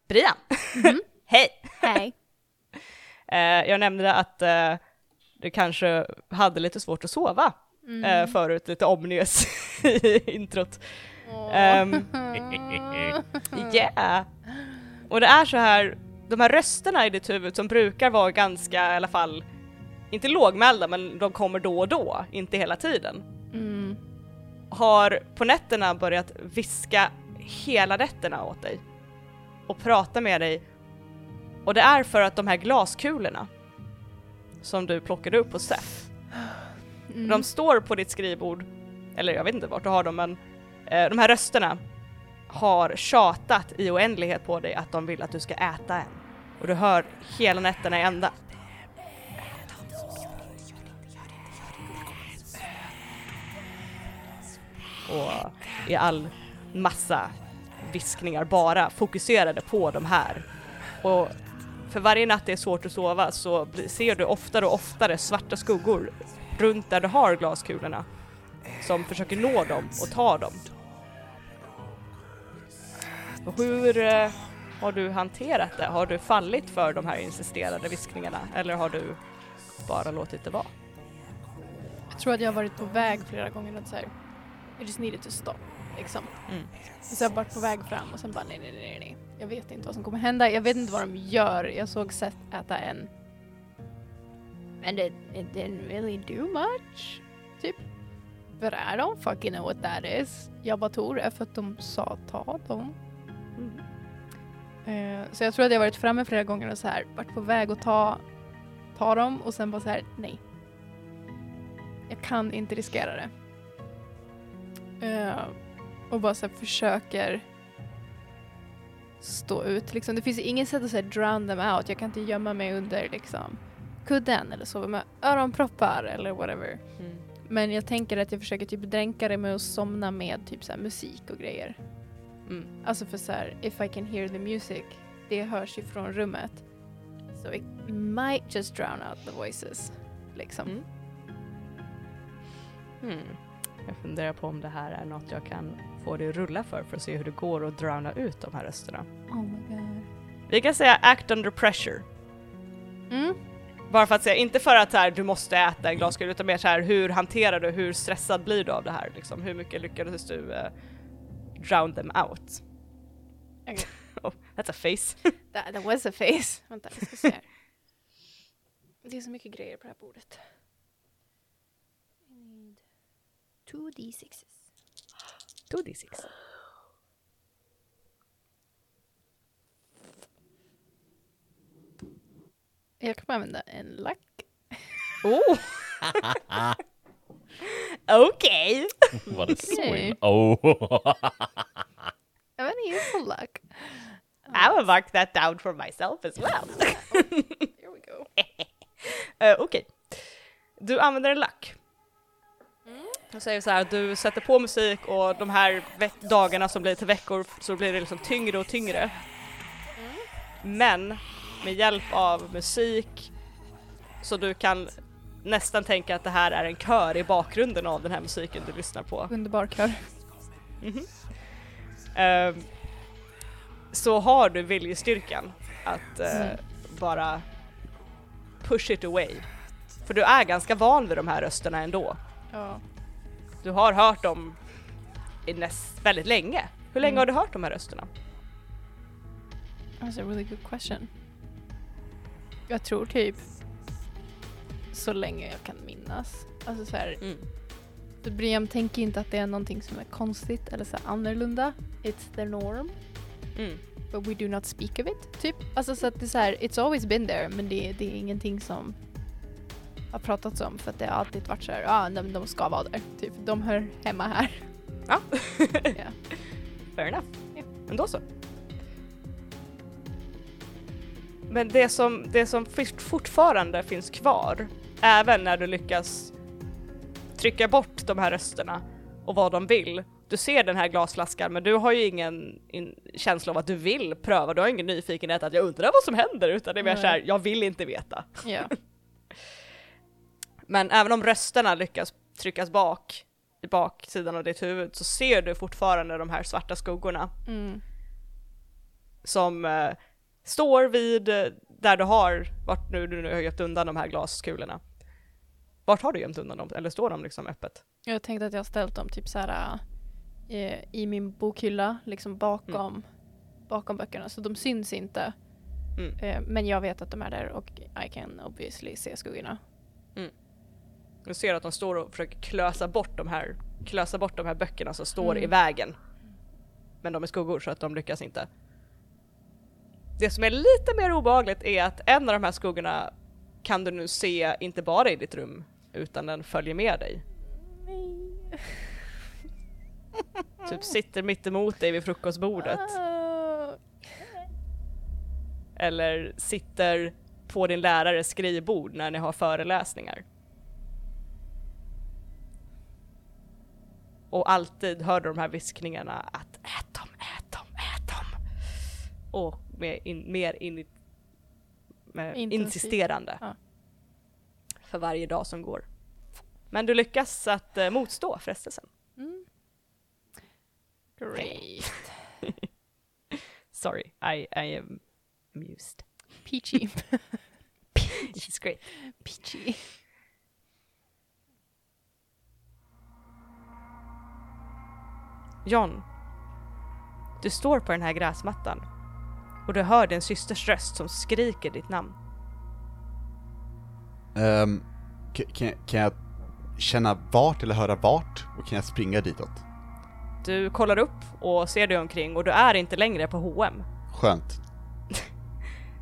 Brian! Hej! Hej. Eh, jag nämnde att eh, du kanske hade lite svårt att sova eh, förut, lite omnius i introt. Ehm, yeah! Och det är så här, de här rösterna i ditt huvud som brukar vara ganska, i alla fall, inte lågmälda, men de kommer då och då, inte hela tiden. Mm. har på nätterna börjat viska hela nätterna åt dig och prata med dig. Och det är för att de här glaskulorna som du plockade upp hos Seth, Mm. de står på ditt skrivbord, eller jag vet inte vart du har dem men eh, de här rösterna har tjatat i oändlighet på dig att de vill att du ska äta en. Och du hör hela nätterna i ända. och i all massa viskningar bara fokuserade på de här. Och för varje natt det är svårt att sova så ser du oftare och oftare svarta skuggor runt där du har glaskulorna som försöker nå dem och ta dem. Och hur eh, har du hanterat det? Har du fallit för de här insisterade viskningarna eller har du bara låtit det vara? Jag tror att jag har varit på väg flera gånger att så här, I just needed to stop. Liksom. Mm. Så jag har varit på väg fram och sen bara nej, nej, nej, nej. Jag vet inte vad som kommer hända. Jag vet inte vad de gör. Jag såg Seth äta en. Men it, it didn't really do much. Typ. But I don't fucking know what that is. Jag bara tror det för att de sa ta dem. Mm. Eh, så jag tror att jag varit framme flera gånger och så här varit på väg att ta, ta dem och sen bara så här nej. Jag kan inte riskera det. Eh, och bara så försöker stå ut liksom. Det finns inget sätt att säga drown them out. Jag kan inte gömma mig under liksom kudden eller sova med öronproppar eller whatever. Mm. Men jag tänker att jag försöker typ dränka det med att somna med typ så musik och grejer. Mm. Alltså för så här, if I can hear the music, det hörs ju från rummet. So it might just drown out the voices. Liksom. Mm. Hmm. Jag funderar på om det här är något jag kan få det rulla för, för att se hur det går att drowna ut de här rösterna. Oh my god. Vi kan säga act under pressure. Mm. Bara för att säga, inte för att så här, du måste äta en glaskula, utan mer så här, hur hanterar du, hur stressad blir du av det här? Liksom, hur mycket lyckades du eh, drown them out? Okej. oh, that's a face. That, that was a face. Vänta, vi ska se här. Det är så mycket grejer på det här bordet. Two d6s. 2d6. Jag kommer använda en lack. Oh! Okej! Var det så Nej. himla... Oh. Jag vet inte, use a lack. I will mark that down for myself as well. Here we go. Eh, Okej. Du använder en lack. Jag säger så här, du sätter på musik och de här dagarna som blir till veckor så blir det liksom tyngre och tyngre. Men med hjälp av musik så du kan nästan tänka att det här är en kör i bakgrunden av den här musiken du lyssnar på. Underbar kör. Ehm, så har du viljestyrkan att eh, Mm. bara push it away. För du är ganska van vid de här rösterna ändå. Ja. Du har hört dem i näst, väldigt länge. Hur länge Mm. har du hört de här rösterna? That's a really good question. Jag tror typ så länge jag kan minnas. Alltså så här, Mm. Briam tänker inte att det är någonting som är konstigt eller så här annorlunda. It's the norm. Mm. But we do not speak of it, typ. Alltså så att det är så här, it's always been there, men det, det är ingenting som har pratats om för att det har alltid varit så här, ja ah, de, de ska vara där, typ. De hör hemma här. Ja, Ja. fair enough. Ja. Men då så. Men det som, det som fort- fortfarande finns kvar, även när du lyckas trycka bort de här rösterna och vad de vill. Du ser den här glasflaskan men du har ju ingen in, känsla av att du vill pröva, du har ingen nyfikenhet att jag undrar vad som händer utan det är mer såhär, jag vill inte veta. ja. Men även om rösterna lyckas tryckas bak i baksidan av ditt huvud så ser du fortfarande de här svarta skuggorna Mm. som eh, står vid eh, där du har, vart nu du nu har gömt undan de här glaskulorna. Vart har du gömt undan dem? Eller står de liksom öppet? Jag tänkte att jag ställt dem typ så här eh, i min bokhylla, liksom bakom, bakom böckerna. Så de syns inte. Mm. Eh, men jag vet att de är där och I can obviously se skuggorna. Du ser att de står och försöker klösa bort de här, klösa bort de här böckerna som står Mm. i vägen. Men de är skuggor så att de lyckas inte. Det som är lite mer obehagligt är att en av de här skuggorna kan du nu se inte bara i ditt rum utan den följer med dig. Typ sitter mitt emot dig vid frukostbordet. Ah. Eller sitter på din lärares skrivbord när ni har föreläsningar. Och alltid hör du de här viskningarna att ät dem, ät dem, ät dem. Och med in, mer in, insisterande. Ja. För varje dag som går. Men du lyckas att eh, motstå frestelsen. Mm. Great. Sorry, I, I am amused. Peachy. She's great. Peachy. John, du står på den här gräsmattan och du hör din systers röst som skriker ditt namn. K- kan, jag- kan jag känna vart eller höra vart och kan jag springa ditåt? Du kollar upp och ser dig omkring och du är inte längre på H&M. Skönt.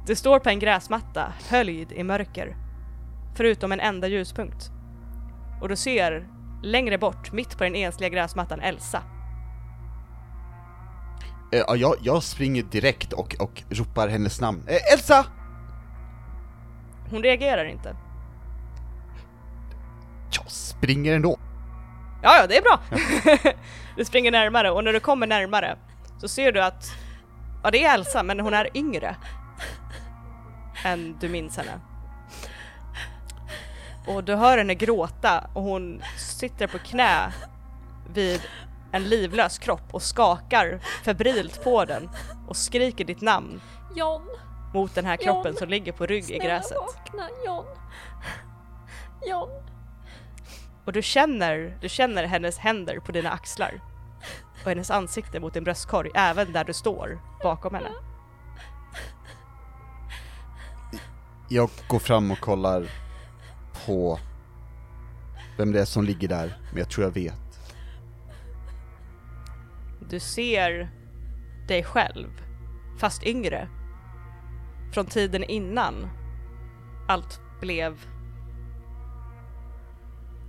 Du står på en gräsmatta, höljd i mörker. Förutom en enda ljuspunkt. Och du ser längre bort, mitt på den ensliga gräsmattan, Elsa. Eh, ja, jag, jag springer direkt och, och ropar hennes namn. Eh, Elsa! Hon reagerar inte. Jag springer ändå. Ja, ja, det är bra! du springer närmare och när du kommer närmare så ser du att, ja det är Elsa, men hon är yngre än du minns henne. Och du hör henne gråta och hon sitter på knä vid en livlös kropp och skakar febrilt på den och skriker ditt namn John, mot den här kroppen John, som ligger på rygg i snälla gräset. vakna, John. John. Och du känner, du känner hennes händer på dina axlar. Och hennes ansikte mot din bröstkorg, även där du står bakom henne. Jag går fram och kollar på vem det är som ligger där, men jag tror jag vet. Du ser dig själv, fast yngre. Från tiden innan allt blev...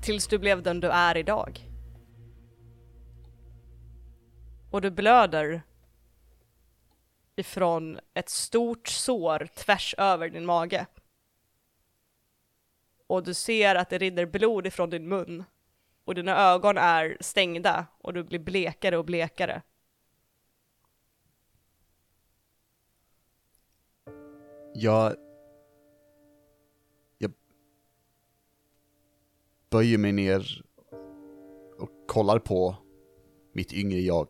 Tills du blev den du är idag. Och du blöder ifrån ett stort sår tvärs över din mage. Och du ser att det rinner blod ifrån din mun. Och dina ögon är stängda och du blir blekare och blekare. Jag... Jag böjer mig ner och kollar på mitt yngre jag.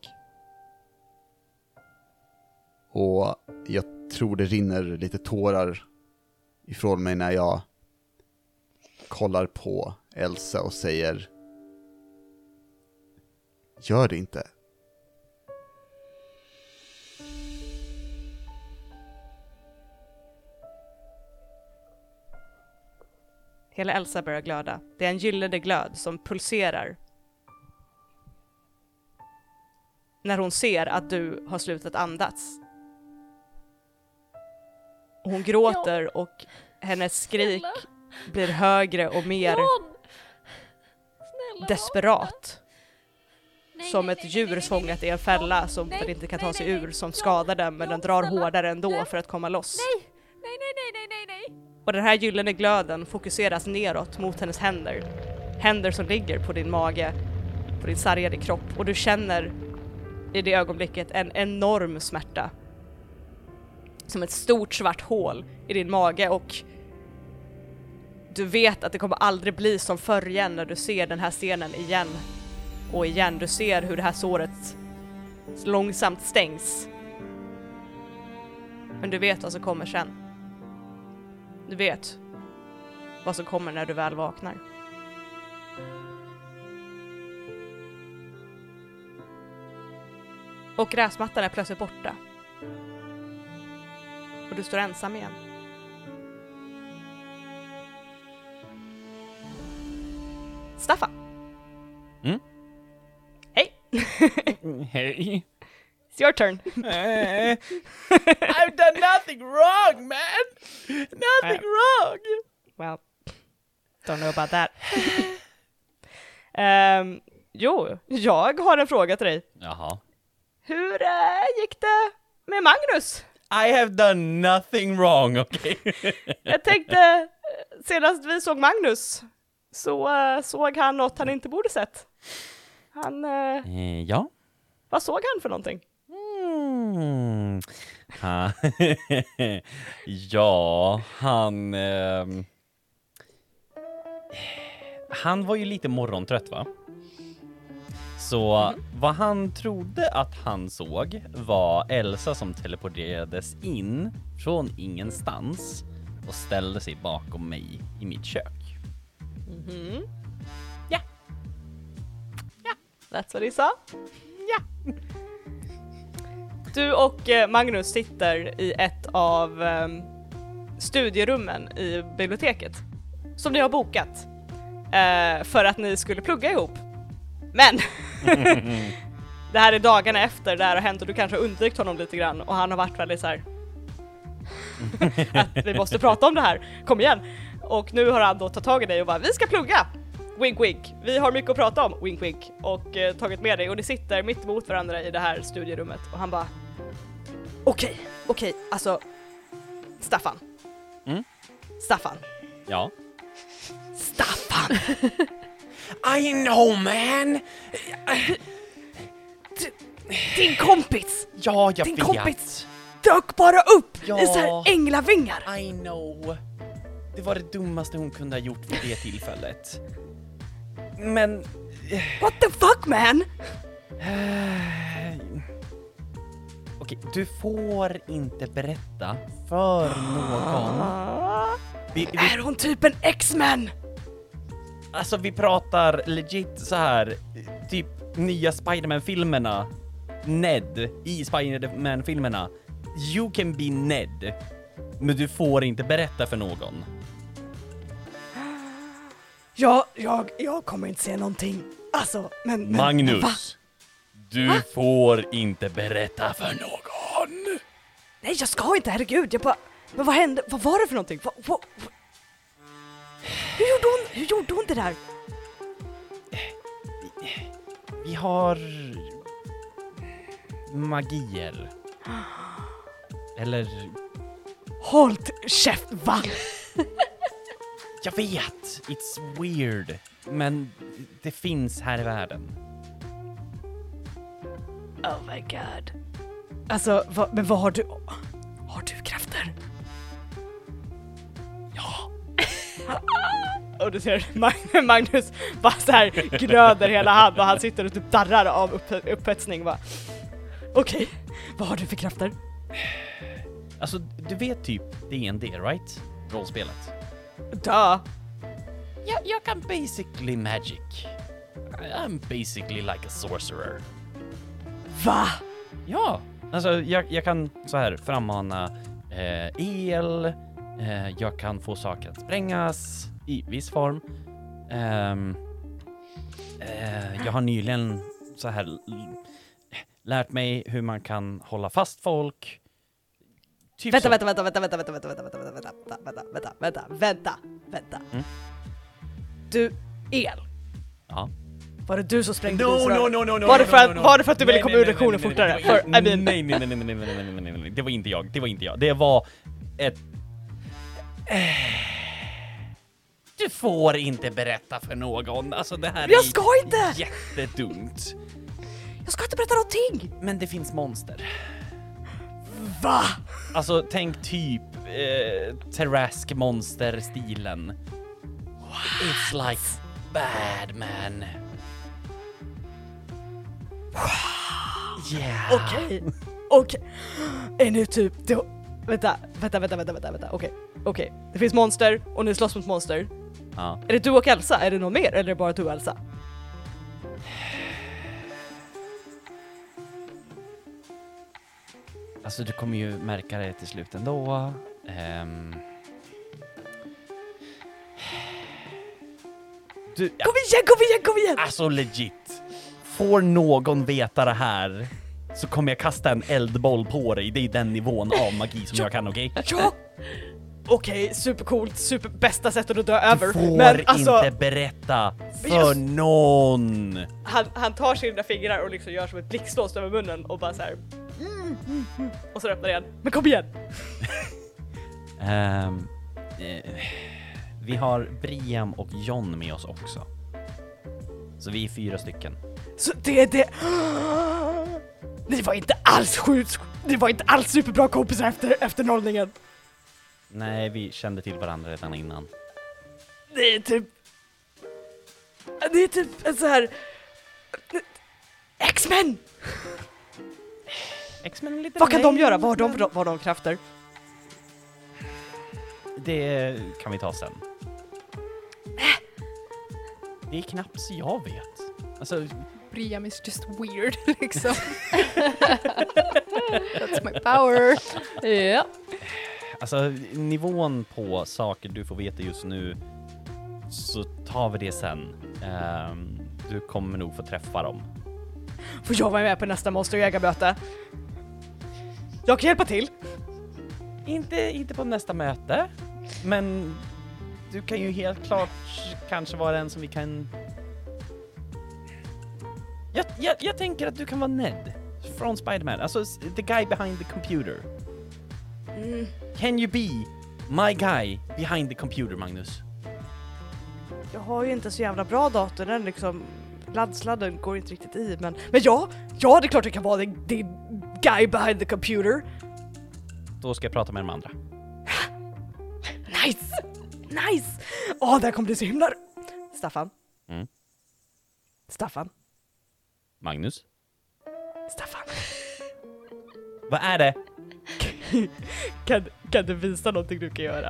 Och jag tror det rinner lite tårar ifrån mig när jag kollar på Elsa och säger Gör det inte. Hela Elsa börjar glöda. Det är en gyllene glöd som pulserar. När hon ser att du har slutat andas. Hon gråter och hennes skrik Snälla. blir högre och mer John! Snälla desperat. Som ett djur fångat i en fälla som den inte kan ta sig ur som skadar den men den drar hårdare ändå för att komma loss. Nej, nej, nej, nej, nej, nej. Och den här gyllene glöden fokuseras neråt mot hennes händer. Händer som ligger på din mage, på din sargade kropp och du känner i det ögonblicket en enorm smärta. Som ett stort svart hål i din mage och du vet att det kommer aldrig bli som förr igen när du ser den här scenen igen och igen. Du ser hur det här såret långsamt stängs. Men du vet vad som kommer sen. Du vet vad som kommer när du väl vaknar. Och gräsmattan är plötsligt borta. Och du står ensam igen. Staffan! Mm? Hej! Hej. It's your turn. I've done nothing wrong man! Nothing wrong! Well, don't know about that. Ehm, jo, jag har en fråga till dig. Jaha. Hur eh, gick det med Magnus? I have done nothing wrong, okej? Jag tänkte, eh, senast vi såg Magnus så eh, såg han något han inte borde sett. Han, eh, Eh, ja. vad såg han för någonting? Mm. Ha. ja, han... ehm, han var ju lite morgontrött va? Så vad han trodde att han såg var Elsa som teleporterades in från ingenstans och ställde sig bakom mig i mitt kök. Mhm. That's what he sa. Ja. Du och eh, Magnus sitter i ett av ehm, studierummen i biblioteket som ni har bokat eh, för att ni skulle plugga ihop. Men det här är dagarna efter det här har hänt och du kanske har undvikit honom lite grann och han har varit väldigt så här att vi måste prata om det här, kom igen! Och nu har han då tagit tag i dig och bara vi ska plugga! Wink wink, vi har mycket att prata om, wink wink, och eh, tagit med dig och ni sitter mitt emot varandra i det här studierummet och han bara Okej, okej, alltså Staffan. Mm? Staffan. Ja. Staffan! I know man! Din kompis Ja, jag Din vet. kompis. dök bara upp Ja. i så här änglavingar! I know. Det var det dummaste hon kunde ha gjort vid det tillfället. Men... What the fuck man? Okej, du får inte berätta för någon. Vi, vi, Är hon typ en X-Men? alltså vi pratar legit så här, typ nya Spiderman-filmerna. Ned i Spiderman-filmerna. You can be Ned. Men du får inte berätta för någon. Ja, jag, jag kommer inte säga någonting. Alltså, men... men va? Magnus, du får inte berätta för någon. Nej, jag ska inte, herregud. Jag bara... Men vad hände? Vad var det för någonting? Vad, vad, vad? Hur, gjorde hon, hur gjorde hon det där? Vi har magier. Eller, Håll käft, va? jag vet, it's weird. Men det finns här i världen. Oh my god. Alltså, vad, men vad har du? Har du krafter? Ja. och du ser Mag- Magnus bara så här glöder hela hand och han sitter och typ darrar av upp, upphetsning bara. Okej, vad har du för krafter? Alltså, du vet typ D&D, right? Rollspelet. Dö. Jag, jag kan basically magic. I'm basically like a sorcerer. Va? Ja, alltså jag, jag kan så här frammana eh, el, eh, jag kan få saker att sprängas i viss form. Ehm, eh, jag har nyligen så här lärt mig hur man kan hålla fast folk. Typ Vänta, vänta, vänta, vänta, vänta, vänta, vänta, vänta, vänta, vänta, vänta, vänta, vänta, vänta, vänta. Mm. Du, el. Ja. Var det du som sprängde No, no, no, no, no, Var det för att- no, no. var det för att du ville komma ur lektionen fortare? nej, För, I nej, mean- nej, nej, nej, nej, nej, nej, nej, nej, nej, det var inte jag, det var inte jag. Det var ett... Du får inte berätta för någon, alltså det här Jag är ska inte! jättedumt. Jag ska inte berätta någonting! Men det finns monster. Va? Alltså tänk typ eh, Terrask monster-stilen. It's like bad man. Yeah. Okej, okej. Är nu typ, det, vänta, vänta, vänta, vänta, vänta, vänta, okej, okej. Det finns monster och ni slåss mot monster. Ja. Är det du och Elsa? Är det någon mer eller är det bara du och Elsa? Alltså du kommer ju märka det till slut ändå. Ehm. Du, Kom igen, kom igen, kom igen! alltså legit. Får någon veta det här så kommer jag kasta en eldboll på dig. Det är den nivån av magi som jag kan, okej? Ja! Okej, supercoolt, super bästa sättet att dö över. Du får Men alltså, inte berätta för just- någon. han, han tar sina fingrar och liksom gör som ett blixtlås över munnen och bara så här. Mm, mm, mm. Och så öppnar igen. Men kom igen! Ehm, eh, vi har Briam och John med oss också. Så vi är fyra stycken. Så det är det... Ni var inte alls sjukt... Ni var inte alls superbra kompisar efter, efter nollningen. Nej, vi kände till varandra redan innan. Det är typ... Det är typ en så här... X-Men! X-Men lite Vad kan de göra? Vad har de, vad har de krafter? Det kan vi ta sen. Det är knappt så jag vet. Alltså, Briam is just weird liksom. That's my power. Ja. alltså nivån på saker du får veta just nu så tar vi det sen. Ehm, du kommer nog få träffa dem. Får jag vara med på nästa monsterjägarmöte? Jag kan hjälpa till. Inte, inte på nästa möte, men du kan ju helt klart kanske vara en som vi kan... Jag, jag, jag tänker att du kan vara Ned från Spiderman, alltså the guy behind the computer. Can you be my guy behind the computer, Magnus? Jag har ju inte så jävla bra dator, den liksom laddsladden går inte riktigt i men, men ja, ja det är klart jag kan vara the, the guy behind the computer. Då ska jag prata med de andra. Nice! Nice! Åh, det här kommer bli så himla... Staffan? Mm. Staffan? Magnus? Staffan? Vad är det? Kan, kan du visa någonting du kan göra?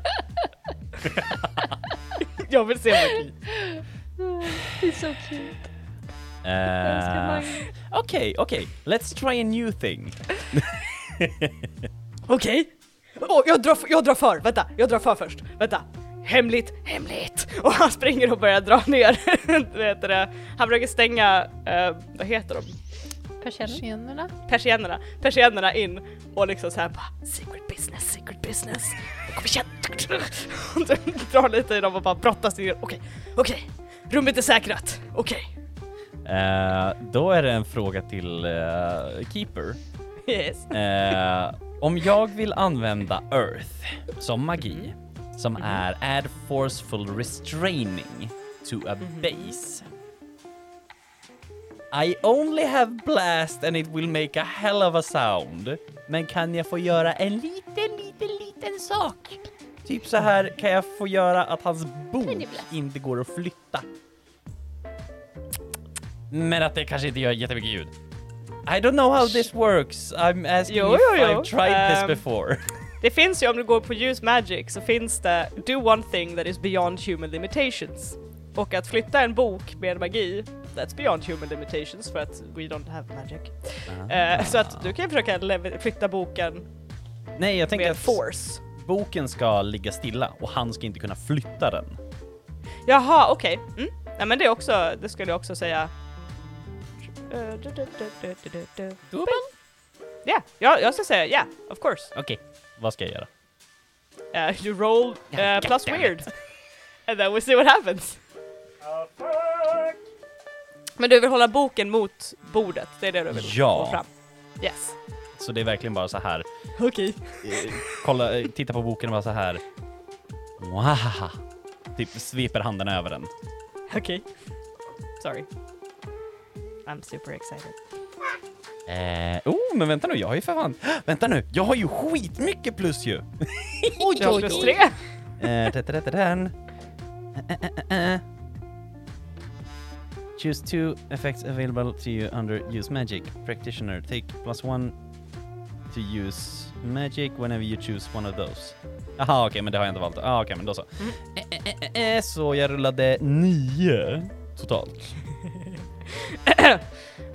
jag vill se magi. Det är så cute. Eh. Okej, okej. Let's try a new thing. Okej. Åh, jag, drar, jag drar för, vänta, jag drar för först. Vänta. Hemligt, hemligt! Och han springer och börjar dra ner, vad heter det? Han försöker stänga, eh, vad heter de? Persienner. Tjenerna. Persiennerna, persiennerna in och liksom såhär bara secret business, secret business. Kom igen! Drar lite i dem och bara brottas ner. Okej, okej. Rummet är säkrat. Okej. Eh, då är det en fråga till eh, Keeper. Yes. Eh, om jag vill använda Earth som magi, som är add forceful restraining to a base. I only have blast and it will make a hell of a sound. Men kan jag få göra en liten, liten, liten sak? Typ så här kan jag få göra att hans bok inte går att flytta. Men att det kanske inte gör jättemycket ljud. I don't know how this works. I'm asking Jo, if jo, jo. I've tried this Ehm, before. Det finns ju, om du går på use magic så finns det do one thing that is beyond human limitations. Och att flytta en bok med magi, that's beyond human limitations för att we don't have magic. Eh, så att du kan försöka lev- flytta boken Nej, jag tänker att force. boken ska ligga stilla och han ska inte kunna flytta den. Jaha, okej. Mm. Nej men det är också, det skulle jag också säga. Dubbel? Ja, ja, jag ska säga ja, of course. Okej, vad ska jag göra? Uh, you roll uh, plus weird. And then we see what happens. Men du vill hålla boken mot bordet, det är det du vill Ja. få fram? Yes. Så det är verkligen bara så här. Okej. eh, kolla, eh, titta på boken och bara så här. Wow. Typ sveper handen över den. Okej. Sorry. I'm super excited. Eh, oh, men vänta nu, jag har ju för fan... Vänta nu, jag har ju skitmycket plus ju! Oj, Jag har oj, plus oj. tre. Eh. Eh, eh, eh, eh. Choose two effects available to you under use magic. Practitioner, take plus one to use magic whenever you choose one of those. Jaha okej, men det har jag inte valt. Ah, okej, men då så. Eh, eh, eh, eh, så jag rullade nio totalt.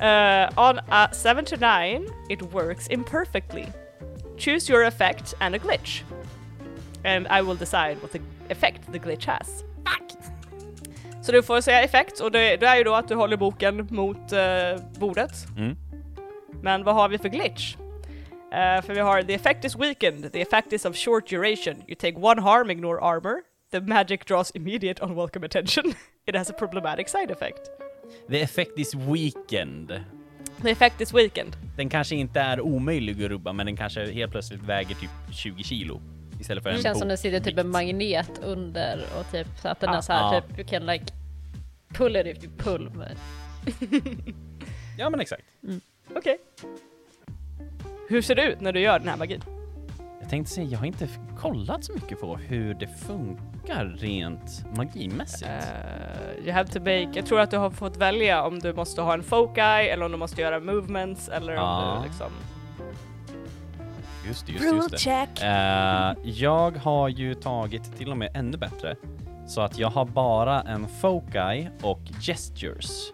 Uh, on a 7 to 9, it works imperfectly. Choose your effect and a glitch. And I will decide what the effect the glitch has. Så du får säga effekt och det, det är ju då att du håller boken mot eh, bordet. Mm. Men vad har vi för glitch? Eh, för vi har the effect is weakened, the effect is of short duration. You take one harm, ignore armor. The magic draws immediate unwelcome attention. It has a problematic side effect. The effect is weekend. The effect is weakened. Den kanske inte är omöjlig att rubba, men den kanske helt plötsligt väger typ 20 kilo. Istället för en Det känns som det sitter typ en magnet under och typ så att den är Ja. så här Ja. typ you can like pull it if you pull. med- Ja men exakt. Okej. Hur ser det ut när du gör den här magin? Jag tänkte säga, jag har inte kollat så mycket på hur det funkar rent magimässigt. Uh, you have to make, jag tror att du har fått välja om du måste ha en foci eller om du måste göra movements eller om Ja. du liksom... Just det, just det, just det. check! Eh, jag har ju tagit till och med ännu bättre. Så att jag har bara en foci och gestures.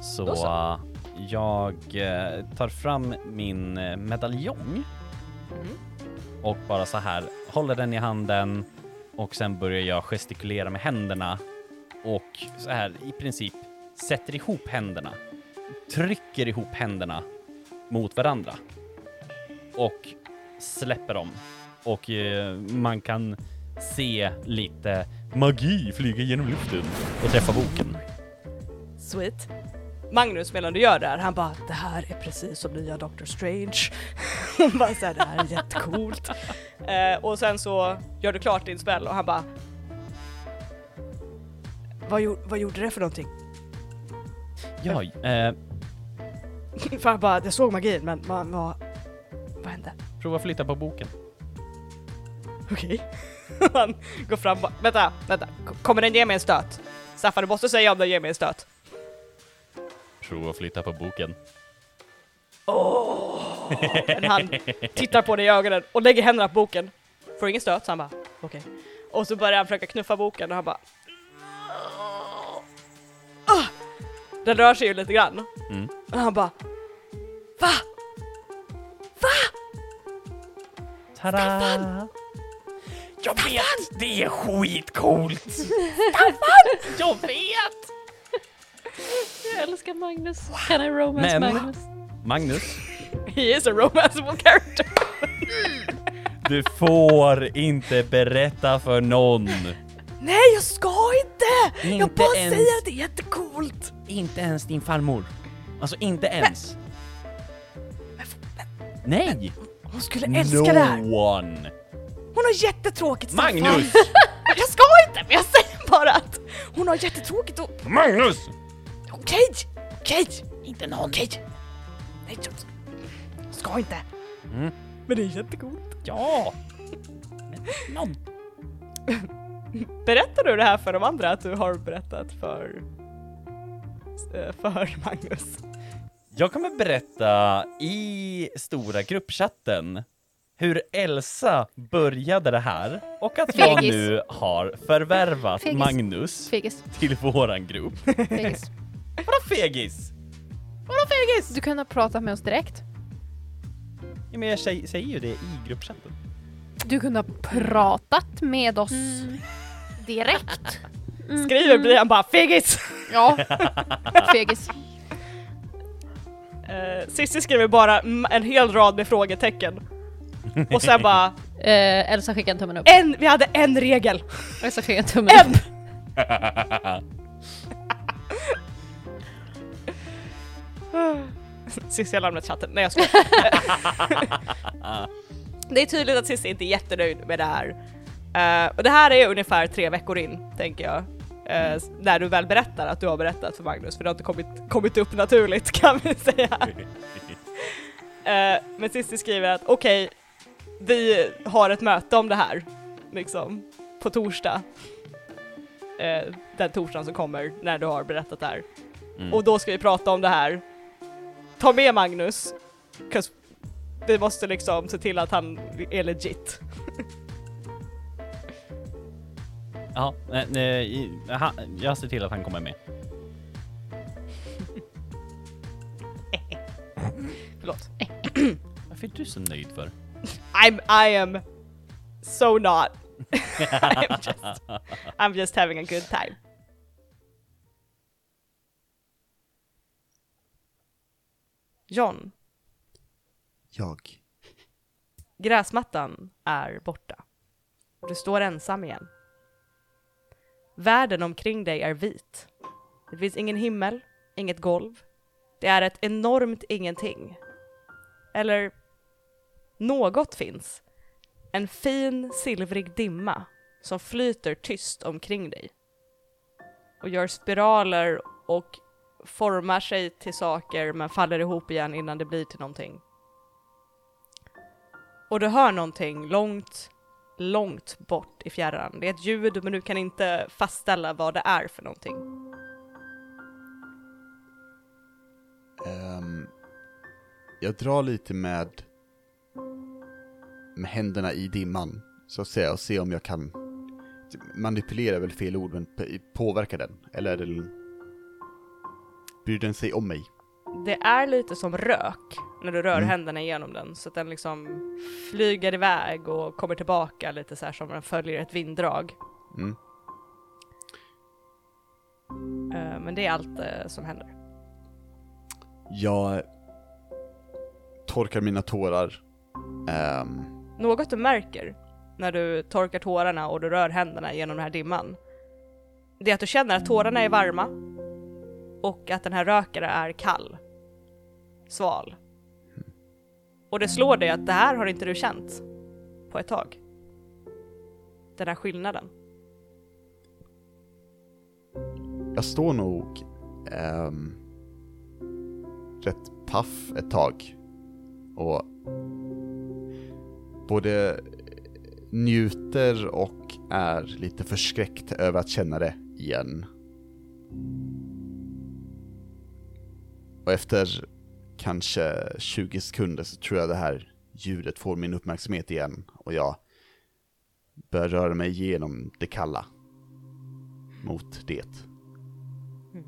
Så, Mm. Då så. eh, jag eh, tar fram min medaljong Mm och bara så här håller den i handen och sen börjar jag gestikulera med händerna och så här i princip sätter ihop händerna, trycker ihop händerna mot varandra och släpper dem och eh, man kan se lite magi flyga genom luften och träffa boken. Sweet. Magnus medan du gör det här, han bara det här är precis som nya Doctor Strange. Hon bara såhär, det här är jättecoolt. Eh, och sen så gör du klart din spel och han bara vad, gjorde, vad gjorde det för någonting? Ja, eh, för han bara, jag såg magin men man, vad, vad hände? prova flytta på boken. Okej. Han går fram och bara, vänta, vänta, kommer den ge mig en stöt? Staffan du måste säga om den ger mig en stöt. Prova flytta på boken. Men han tittar på dig i ögonen och lägger händerna på boken. Får ingen stöt så han bara, okej. Och så börjar han försöka knuffa boken och han bara Ah! Den rör sig ju lite grann. Mm. Och han bara Va? Tada! Jag vet! Det är skitcoolt! Jag vet! Jag älskar Magnus. Can I romance Men- Magnus? Magnus, He is a romanceable character. du får inte berätta för någon. Nej jag ska inte! jag Inte bara ens- säger att det är jättecoolt. Inte ens din farmor. Alltså inte ens. Nej! Hon skulle älska det här. No one! Hon har jättetråkigt. Magnus! Jag ska inte men jag säger bara att hon har jättetråkigt och Magnus! Okej, okej, inte någon. Okej. Nej, jag ska inte. Mm. Men det är jättecoolt. Ja! Men någon. Berättar du det här för de andra att du har berättat för eh, för Magnus? Jag kommer berätta i stora gruppchatten hur Elsa började det här och att jag Fegis. nu har förvärvat Fegis. Magnus Fegis. till våran grupp. Fegis. Vadå fegis? Vadå fegis? Du kunde ha pratat med oss direkt. Ja, men jag säger, säger ju det i gruppchatten. Du kunde ha pratat med oss direkt. Skriver blir han bara fegis! Ja. Fegis. Uh, skriver bara mm, en hel rad med frågetecken. Och sen bara Eh, Elsa skickar en tummen upp. en, vi hade en regel. Elsa skickar en tummen En! upp. Cissi har lämnat chatten. Nej jag skojar. Det är tydligt att Cissi inte är jättenöjd med det här. Eh, och det här är ungefär tre veckor in, tänker jag. S- när du väl berättar att du har berättat för Magnus, för det har inte kommit, kommit upp naturligt kan vi säga. Eh, men Cissi skriver att okej, vi har ett möte om det här, liksom, på torsdag. Den torsdagen som kommer, när du har berättat det här. Mm. Och då ska vi prata om det här. Ta med Magnus, 'cause Vi måste liksom se till att han är legit. Ja, jag ser till att han kommer med. Förlåt. Varför är du så nöjd för? I'm, I am so not. I'm, just, I'm just having a good time. John, Jag. gräsmattan är borta. Du står ensam igen. Världen omkring dig är vit. Det finns ingen himmel, inget golv. Det är ett enormt ingenting. Eller något finns. En fin silvrig dimma som flyter tyst omkring dig. Och gör spiraler och formar sig till saker men faller ihop igen innan det blir till någonting. Och du hör någonting långt, långt bort i fjärran. Det är ett ljud men du kan inte fastställa vad det är för någonting. Um, jag drar lite med, med händerna i dimman, så att säga, och ser om jag kan typ, manipulera är väl fel ord, men påverka den. Eller är det, bryr den sig om mig? Det är lite som rök när du rör Mm. händerna igenom den så att den liksom flyger iväg och kommer tillbaka lite så här som den följer ett vinddrag. Mm. Eh, Men det är allt eh, som händer. Jag torkar mina tårar. Ehm, Något du märker när du torkar tårarna och du rör händerna genom den här dimman. Det är att du känner att tårarna är varma och att den här rökaren är kall. Sval. Och det slår dig att det här har inte du känt på ett tag. Den här skillnaden. jag står nog ähm, rätt paff ett tag. Och både njuter och är lite förskräckt över att känna det igen. Och efter kanske 20 sekunder så tror jag det här ljudet får min uppmärksamhet igen och jag börjar röra mig igenom det kalla mot det. Mm.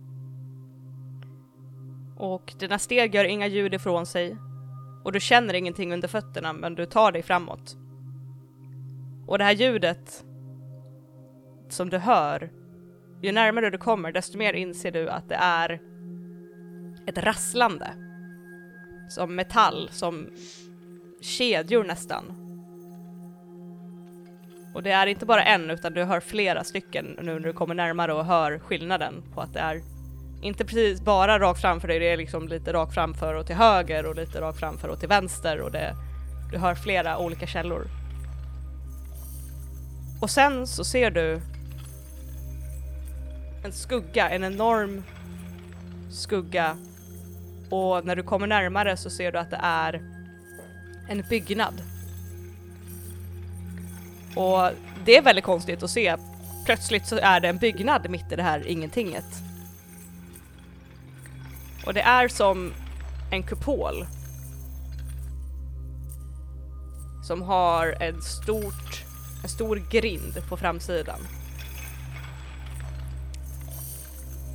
Och dina steg gör inga ljud ifrån sig. Och du känner ingenting under fötterna men du tar dig framåt. Och det här ljudet som du hör, ju närmare du kommer desto mer inser du att det är ett rasslande. Som metall, som kedjor nästan. Och det är inte bara en utan du hör flera stycken nu när du kommer närmare och hör skillnaden på att det är inte precis bara rakt framför dig, det är liksom lite rakt framför och till höger och lite rakt framför och till vänster och det, du hör flera olika källor. Och sen så ser du en skugga, en enorm skugga och när du kommer närmare så ser du att det är en byggnad. Och det är väldigt konstigt att se. Plötsligt så är det en byggnad mitt i det här ingentinget. Och det är som en kupol. Som har en, stort, en stor grind på framsidan.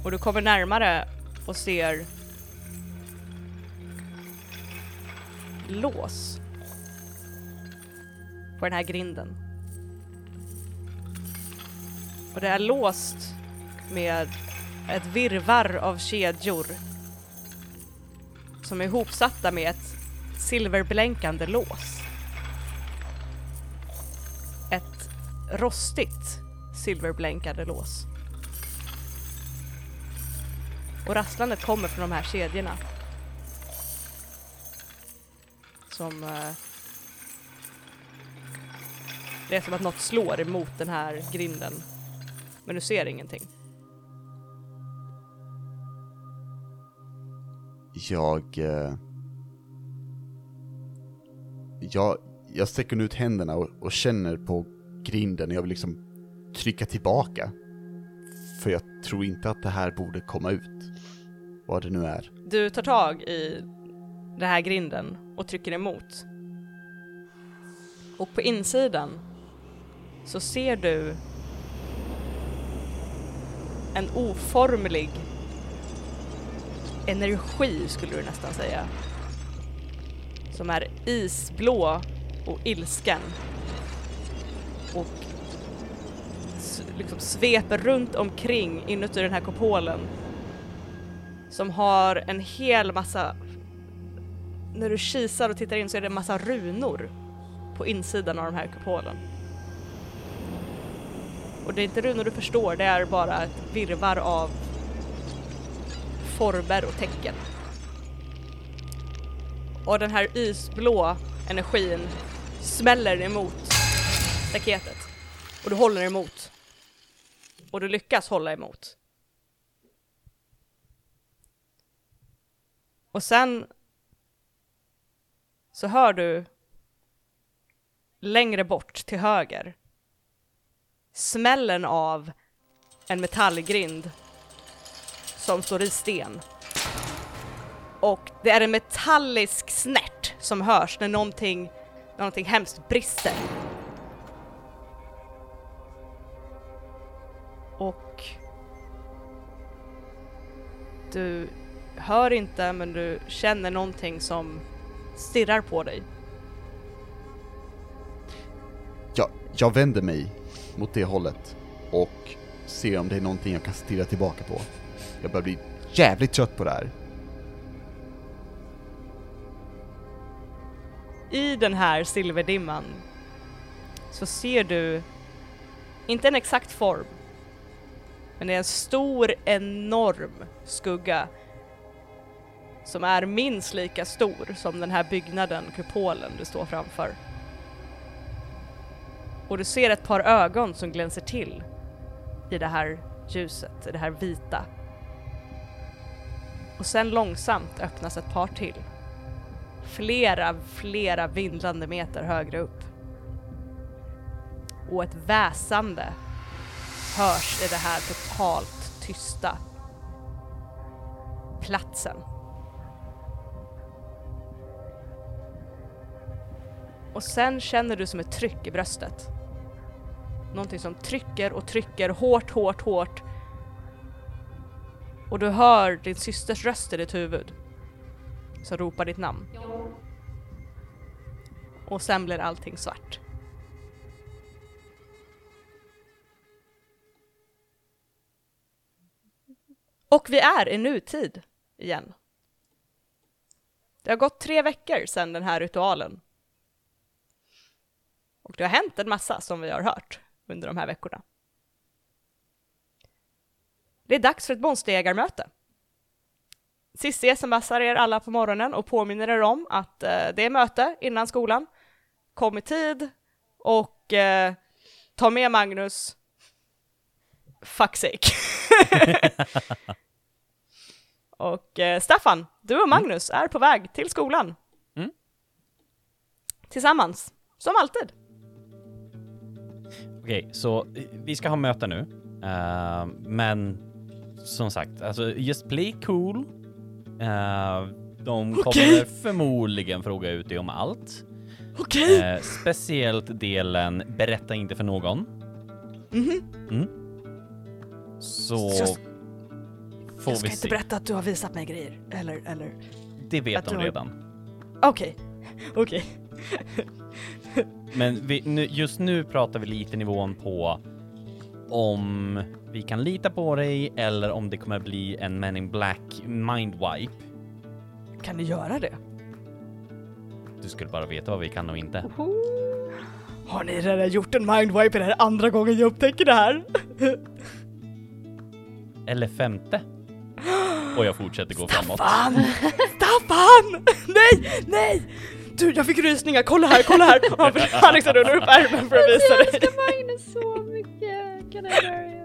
Och du kommer närmare och ser lås på den här grinden. Och det är låst med ett virvar av kedjor som är ihopsatta med ett silverblänkande lås. Ett rostigt silverblänkande lås. Och rasslandet kommer från de här kedjorna. Som... Eh, det är som att något slår emot den här grinden. Men du ser ingenting. Jag... Eh, jag, jag sträcker ut händerna och, och känner på grinden, jag vill liksom trycka tillbaka. För jag tror inte att det här borde komma ut. Vad det nu är. Du tar tag i den här grinden och trycker emot. Och på insidan så ser du en oformlig energi skulle du nästan säga. Som är isblå och ilsken. Och liksom sveper runt omkring inuti den här kupolen. Som har en hel massa när du kisar och tittar in så är det en massa runor på insidan av den här kupolen. Och det är inte runor du förstår, det är bara ett virvar av former och tecken. Och den här isblå energin smäller emot staketet. Och du håller emot. Och du lyckas hålla emot. Och sen så hör du längre bort till höger smällen av en metallgrind som står i sten. Och det är en metallisk snärt som hörs när någonting, när någonting hemskt brister. Och du hör inte men du känner någonting som stirrar på dig. Jag, jag vänder mig mot det hållet och ser om det är någonting jag kan stirra tillbaka på. Jag börjar bli jävligt trött på det här. I den här silverdimman så ser du inte en exakt form, men det är en stor, enorm skugga som är minst lika stor som den här byggnaden, kupolen du står framför. Och du ser ett par ögon som glänser till i det här ljuset, i det här vita. Och sen långsamt öppnas ett par till flera, flera vindlande meter högre upp. Och ett väsande hörs i det här totalt tysta platsen. Och sen känner du som ett tryck i bröstet. Någonting som trycker och trycker hårt, hårt, hårt. Och du hör din systers röst i ditt huvud. Som ropar ditt namn. Och sen blir allting svart. Och vi är i nutid igen. Det har gått tre veckor sedan den här ritualen. Och det har hänt en massa som vi har hört under de här veckorna. Det är dags för ett monsterägarmöte. Cissi smsar er alla på morgonen och påminner er om att eh, det är möte innan skolan. Kom i tid och eh, ta med Magnus. Fuck sake. och eh, Staffan, du och Magnus är på väg till skolan. Mm. Tillsammans, som alltid. Okej, så eh, vi ska ha möte nu. Eh, men som sagt, alltså just play cool. Eh, de kommer Okej. förmodligen fråga ut dig om allt. Okej. Eh, speciellt delen berätta inte för någon. Mhm. Mm. Så Jag- får Jag ska vi inte se. berätta att du har visat mig grejer, eller, eller... Det vet de har- redan. Okej, okej. Men vi, nu, just nu pratar vi lite nivån på om vi kan lita på dig eller om det kommer bli en Men in Black mindwipe. Kan ni göra det? Du skulle bara veta vad vi kan och inte. Har ni redan gjort en mindwipe? Det här är andra gången jag upptäcker det här. Eller femte. Och jag fortsätter gå framåt. Staffan! Staffan! Nej, nej! Du, jag fick rysningar, kolla här, kolla här! Han, han liksom rullar upp ärmen för att visa Jag dig. älskar Magnus så mycket. Kan jag göra det?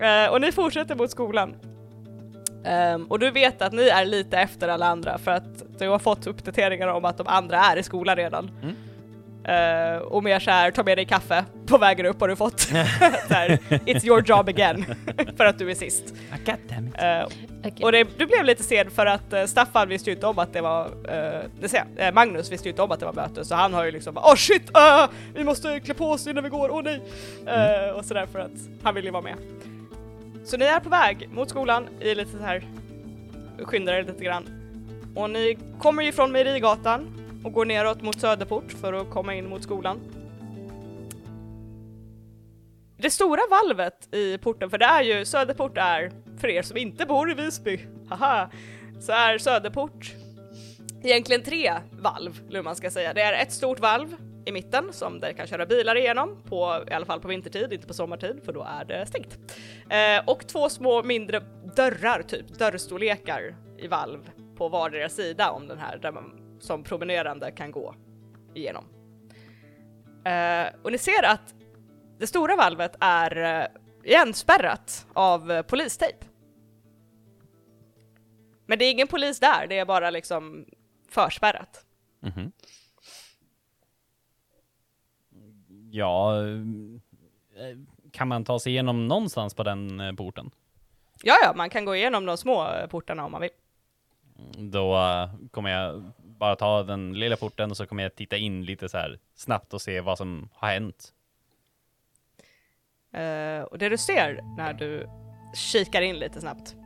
Eh, och ni fortsätter mot skolan. Ehm, och du vet att ni är lite efter alla andra för att du har fått uppdateringar om att de andra är i skolan redan. Mm. Eh, och mer så här, ta med dig kaffe på vägen upp har du fått. här, It's your job again, för att du är sist. Eh, Okay. och det, du blev lite sen för att eh, Staffan visste ju inte om att det var, uh, det säger, jag, eh, Magnus visste ju inte om att det var möte så han har ju liksom åh åh shit, uh, vi måste klä på oss innan vi går, åh nej! Mm. och sådär för att han vill ju vara med. Så ni är på väg mot skolan i lite så här skyndar er lite grann. Och ni kommer ju från Mejerigatan och går neråt mot Söderport för att komma in mot skolan. Det stora valvet i porten, för det är ju, Söderport är, för er som inte bor i Visby, haha, så är Söderport egentligen tre valv, eller hur man ska säga. Det är ett stort valv i mitten som det kan köra bilar igenom, på, i alla fall på vintertid, inte på sommartid, för då är det stängt. Eh, och två små mindre dörrar, typ dörrstorlekar i valv på vardera sida om den här, där man som promenerande kan gå igenom. Eh, och ni ser att det stora valvet är eh, igenspärrat av eh, polistejp. Men det är ingen polis där, det är bara liksom förspärrat. Mhm. Ja, eh, kan man ta sig igenom någonstans på den eh, porten? Ja, ja, man kan gå igenom de små portarna om man vill. Då eh, kommer jag bara ta den lilla porten och så kommer jag titta in lite så här snabbt och se vad som har hänt. Uh, och det du ser när du kikar in lite snabbt.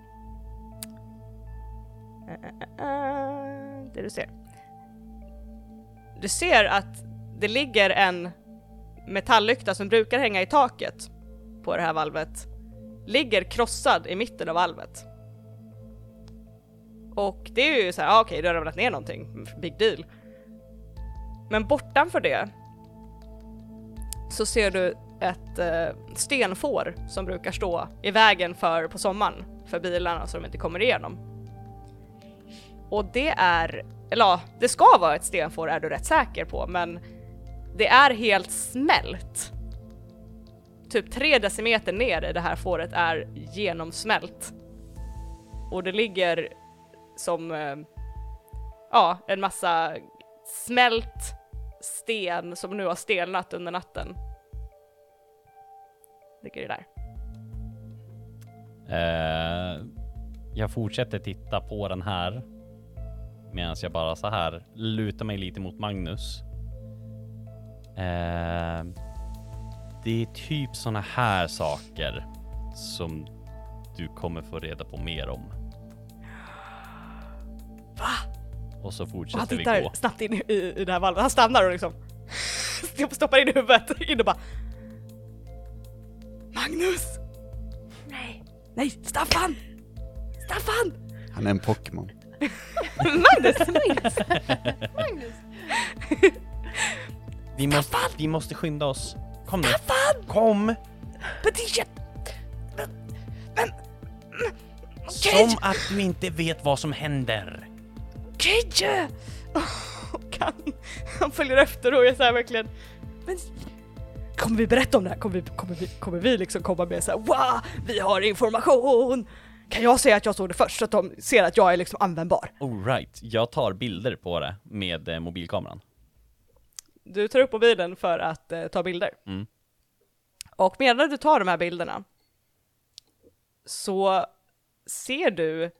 Uh, uh, det du ser. Du ser att det ligger en metalllykta som brukar hänga i taket på det här valvet. Ligger krossad i mitten av valvet. Och det är ju så här, ah, okej, du har ramlat ner någonting, big deal. Men bortanför det så ser du ett eh, stenfår som brukar stå i vägen för på sommaren för bilarna så de inte kommer igenom. Och det är, eller ja, det ska vara ett stenfår är du rätt säker på, men det är helt smält. Typ tre decimeter ner i det här fåret är genomsmält. Och det ligger som, eh, ja, en massa smält sten som nu har stelnat under natten. Ligger det där. Eh, jag fortsätter titta på den här medan jag bara så här lutar mig lite mot Magnus. Eh, det är typ såna här saker som du kommer få reda på mer om. Va? Och så Och han fortsätter vi tittar gå. snabbt in i, i det här valvet, han stannar och liksom stoppar in huvudet in och bara Magnus! Nej, nej, Staffan! Staffan! Han är en Pokémon. Magnus! Magnus! Vi måste, vi måste skynda oss. Kom nu. Staffan! Kom! Men men, men, Som att du inte vet vad som händer. Cage! Och han, han följer efter och så här verkligen Men kommer vi berätta om det här? Kommer vi, kommer vi, kommer vi liksom komma med så här wow, vi har information! Kan jag säga att jag såg det först så att de ser att jag är liksom användbar? Alright, jag tar bilder på det med eh, mobilkameran. Du tar upp mobilen för att eh, ta bilder. Mm. Och medan du tar de här bilderna så ser du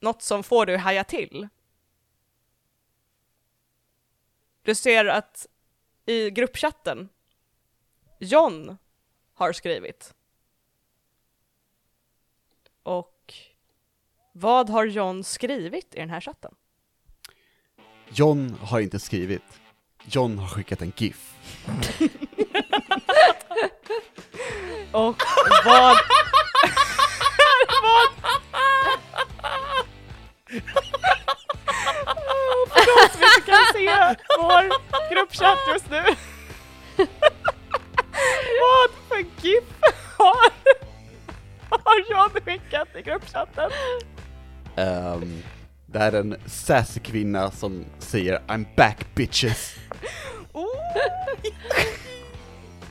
något som får dig att haja till. Du ser att i gruppchatten John har skrivit. Och vad har John skrivit i den här chatten? John har inte skrivit. John har skickat en GIF. Och vad... vad... För de som inte kan se vår gruppchatt just nu. vad för GIF har, har John skickat i gruppchatten? Ehm, det är en sassy kvinna som säger I'm back bitches. Oh.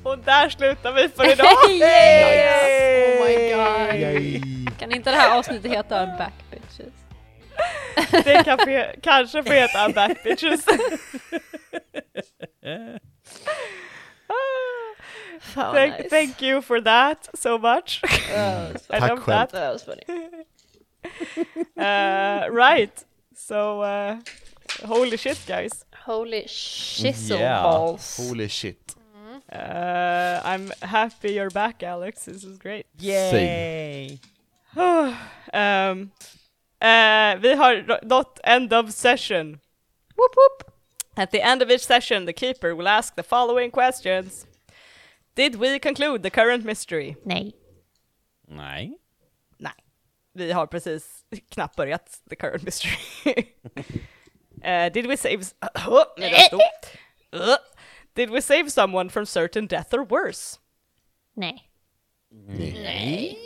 Och där slutar vi för idag! Yes! Oh my god. Yay. Kan inte det här avsnittet heta Back Bitches? Det kan kanske få heta Back Bitches. Fan, Thank, nice. thank you for that so much. That I Tack love själv. that. That was funny. Uh, right. So, uh, holy shit, guys. Holy shizzle Yeah. balls. Holy shit. Uh, I'm happy you're back, Alex. This is great. Yay! um, uh, vi har nått end of session. Whoop whoop. At the end of each session, the keeper will ask the following questions. Did we conclude the current mystery? Nej. Nej. Nej. Vi har precis knappt börjat the current mystery. uh, did we save... s- nu är det stort. Uh, did we save someone from certain death or worse? Nej. Nej.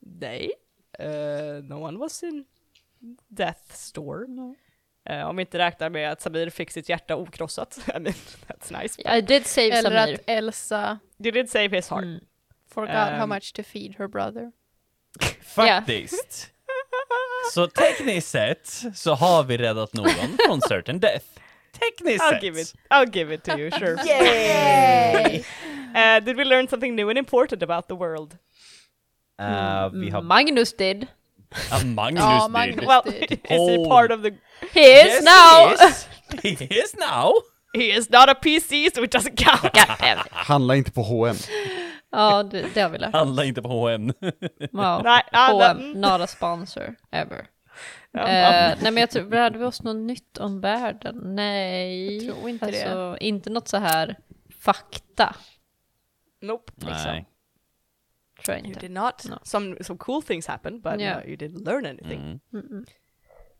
Nej. Uh, no one was in death store. Uh, om vi inte räknar med att Samir fick sitt hjärta okrossat. I mean, that's nice. I did save Eller Samir. att Elsa You did save his heart. Mm. forgot how Um, much to feed her brother. Faktiskt. Så tekniskt sett så har vi räddat någon från certain death. Tekniskt I'll sett. give it. I'll give it to you, sure. Yay! Uh, did we learn something new and important about the world? Uh, vi har... Magnus did. Ah, Magnus Ja, did. Magnus. Well, did. is he Oh. part of the... He is Yes, now! He is. He is now. He is not a PC, so it doesn't count. Handla inte på H&M. Ja, det, det har vi lärt oss. Handla inte på H&M. Wow. Nej, H&M, not a sponsor, ever. Eh, nej men jag tror, lärde vi oss något nytt om världen? Nej. Jag tror inte det. alltså, inte något så här fakta, Nope. Nej. tror jag You inte. did not. No. Some some cool things happened, but Yeah. no, you didn't learn anything. Mm. Mm-mm.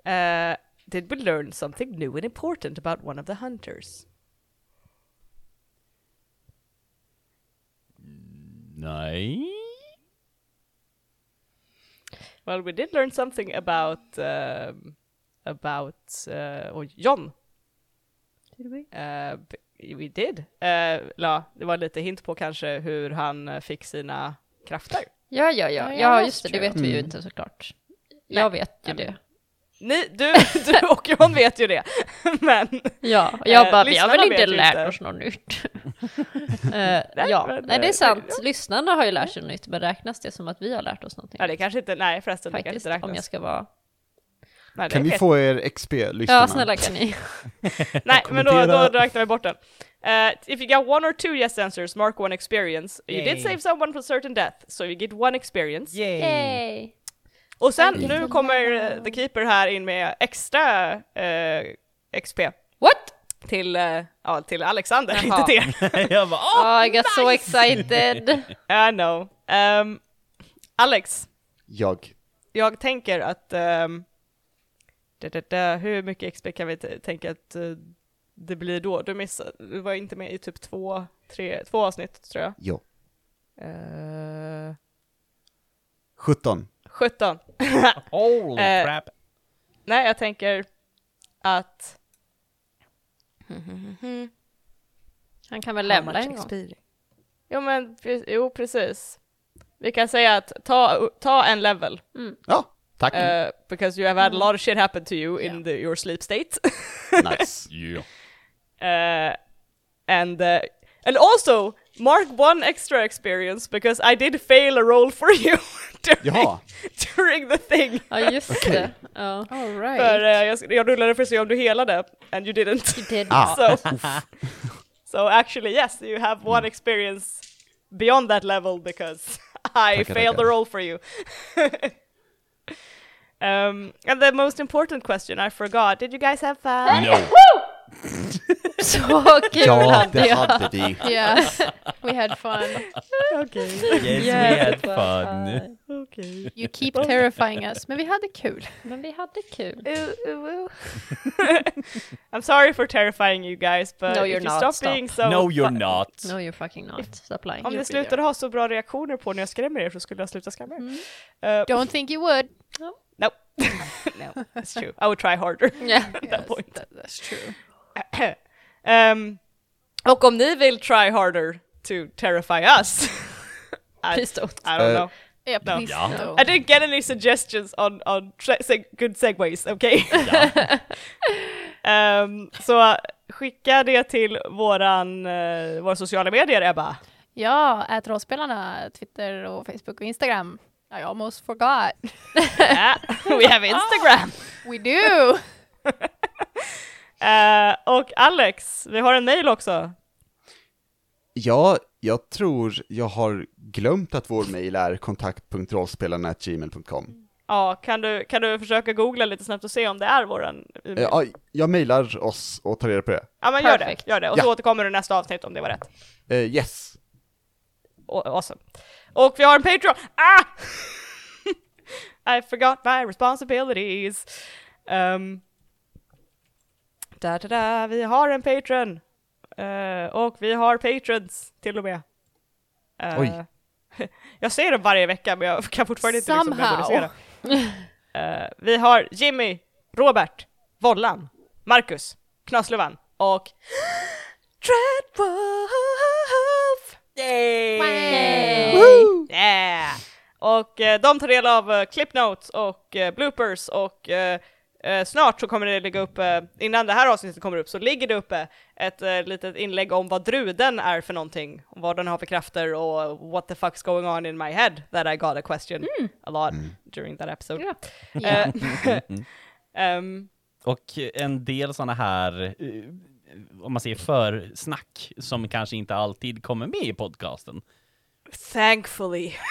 Uh, did we learn something new and important about one of the hunters? Nej. Well, we did learn something about um, about uh, oh, John. Did we? Uh, we did. Uh, la, det var lite hint på kanske hur han uh, fick sina krafter. Ja, ja, ja, Ja, just det, det vet vi ju Mm. inte såklart. Nej. Jag vet ju det. Ni, du, du och John vet ju det, men Ja, jag Eh, bara, vi har väl inte lärt inte. oss något nytt. Eh, ja, nej det eh, är sant. Lyssnarna har ju lärt sig något nytt, men räknas det som att vi har lärt oss någonting? ja, det kanske inte, nej förresten, det Faktiskt, kanske inte räknas. om jag ska vara... Nej, det Kan vi få er XP, lyssnarna? Ja, snälla kan ni? Nej, men då, då räknar vi bort den. Uh, if you got one or two yes answers, mark one experience. You Yay. did save someone from certain death, so you get one experience. Yay! Yay! Och sen, nu kommer eh, The Keeper här in med extra eh, XP. What? Till, eh, ja, till Alexander, Jaha. inte till er. jag bara, åh! Oh, I got so excited! I know. Um, Alex, Jag. jag tänker att... Um, da, da, da, hur mycket XP kan vi t- tänka att eh, det blir då? Du missade, du var inte med i typ två, tre, två avsnitt tror jag. Jo. Uh, 17. 17. Holy Eh, crap. Nej, jag tänker att... Han kan väl lämna en gång? Jo men, jo precis. Vi kan säga att ta, ta en level. Ja, tack. Uh, because you have had a lot of shit happen to you in the, your sleep state. nice. Yeah. uh, and uh, and also mark one extra experience because I did fail a roll for you during, Jaha. during the thing. Ja, just det. Ja. All right. För uh, jag, jag rullade för att se om du helade, and you didn't. You did. Ah. So, so actually yes, you have one experience beyond that level because I Tackar, failed the tackar. roll for you. um, and the most important question I forgot, did you guys have fun? No. Så kul Ja, hade det jag. hade vi. Yes, we had fun. okay. Yes, we had fun. okay. You keep terrifying us, men vi hade kul. Men vi hade kul. I'm sorry for terrifying you guys, but No, if you're you not. stop Stop. being so No, you're not. No you're fucking not. Stop lying. Om ni slutade ha så bra reaktioner på när jag skrämmer er så skulle jag sluta skrämma er. Mm. Uh, Don't think you would. no. no, it's true. I would try harder Yeah. at that Yes, point. that- that's true. Um, och om ni vill try harder to terrify us, I, Please don't. I don't Uh, know. Yeah, No. no. I didn't get any suggestions on on seg- good segues. Okay. Um, so uh, skicka det till våran, eh, våra sociala medier Ebba. Ja, ät rollspelarna, Twitter och Facebook och Instagram. I almost forgot. Ja, We have Instagram! We do! Eh, och Alex, vi har en mail också. Ja, jag tror jag har glömt att vår mail är kontakt.rollspelarna.gmail.com. Ja, kan du, kan du försöka googla lite snabbt och se om det är våran e-mail? Eh, Ja, jag mailar oss och tar reda på det. Ja men gör det, gör det. Och så Ja. återkommer du nästa avsnitt om det var rätt. Eh, yes. Aw- Awesome. Och vi har en Patreon! Ah! I forgot my responsibilities. Um, da, da, da, vi har en Patreon. Eh, och vi har patrons till och med. Eh, Oj. Jag ser dem varje vecka men jag kan fortfarande inte liksom Somehow. memorisera. Eh, vi har Jimmy, Robert, Vollan, Marcus, Knasluvan och Dreadwolf! Yay! Woo! Yeah! Och de tar del av uh, clip notes och bloopers och eh, eh, snart så kommer det ligga uppe, innan det här avsnittet kommer upp, så ligger det uppe ett uh, litet inlägg om vad druden är för någonting, vad den har för krafter och what the fuck's going on in my head that I got a question a lot during that episode. Ja. Eh, ehm, Och en del sådana här, eh, om man säger försnack, som kanske inte alltid kommer med i podcasten. Thankfully.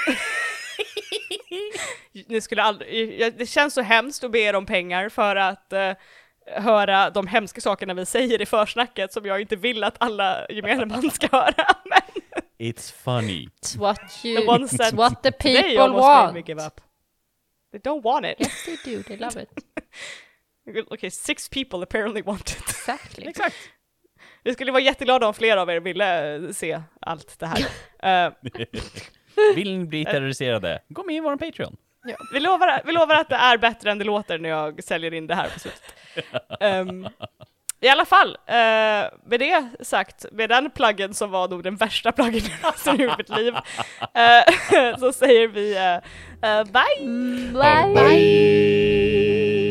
Ni skulle aldrig, det känns så hemskt att be er om pengar för att eh, höra de hemska sakerna vi säger i försnacket som jag inte vill att alla gemene man ska höra. Men It's funny. It's what the you, ones that it's what the people want. me give up. They don't want it. Yes they do, they love it. Okay, six people apparently want it. Exactly. Exakt. Vi skulle vara jätteglada om fler av er ville eh, se allt det här. Eh, Vill ni bli terroriserade? Gå med i vår Patreon. Vi lovar, vi lovar att det är bättre än det låter när jag säljer in det här på slutet. Ehm, I alla fall, eh, med det sagt, med den pluggen som var nog den värsta pluggen jag i mitt liv, eh, så säger vi eh, eh, bye! Bye.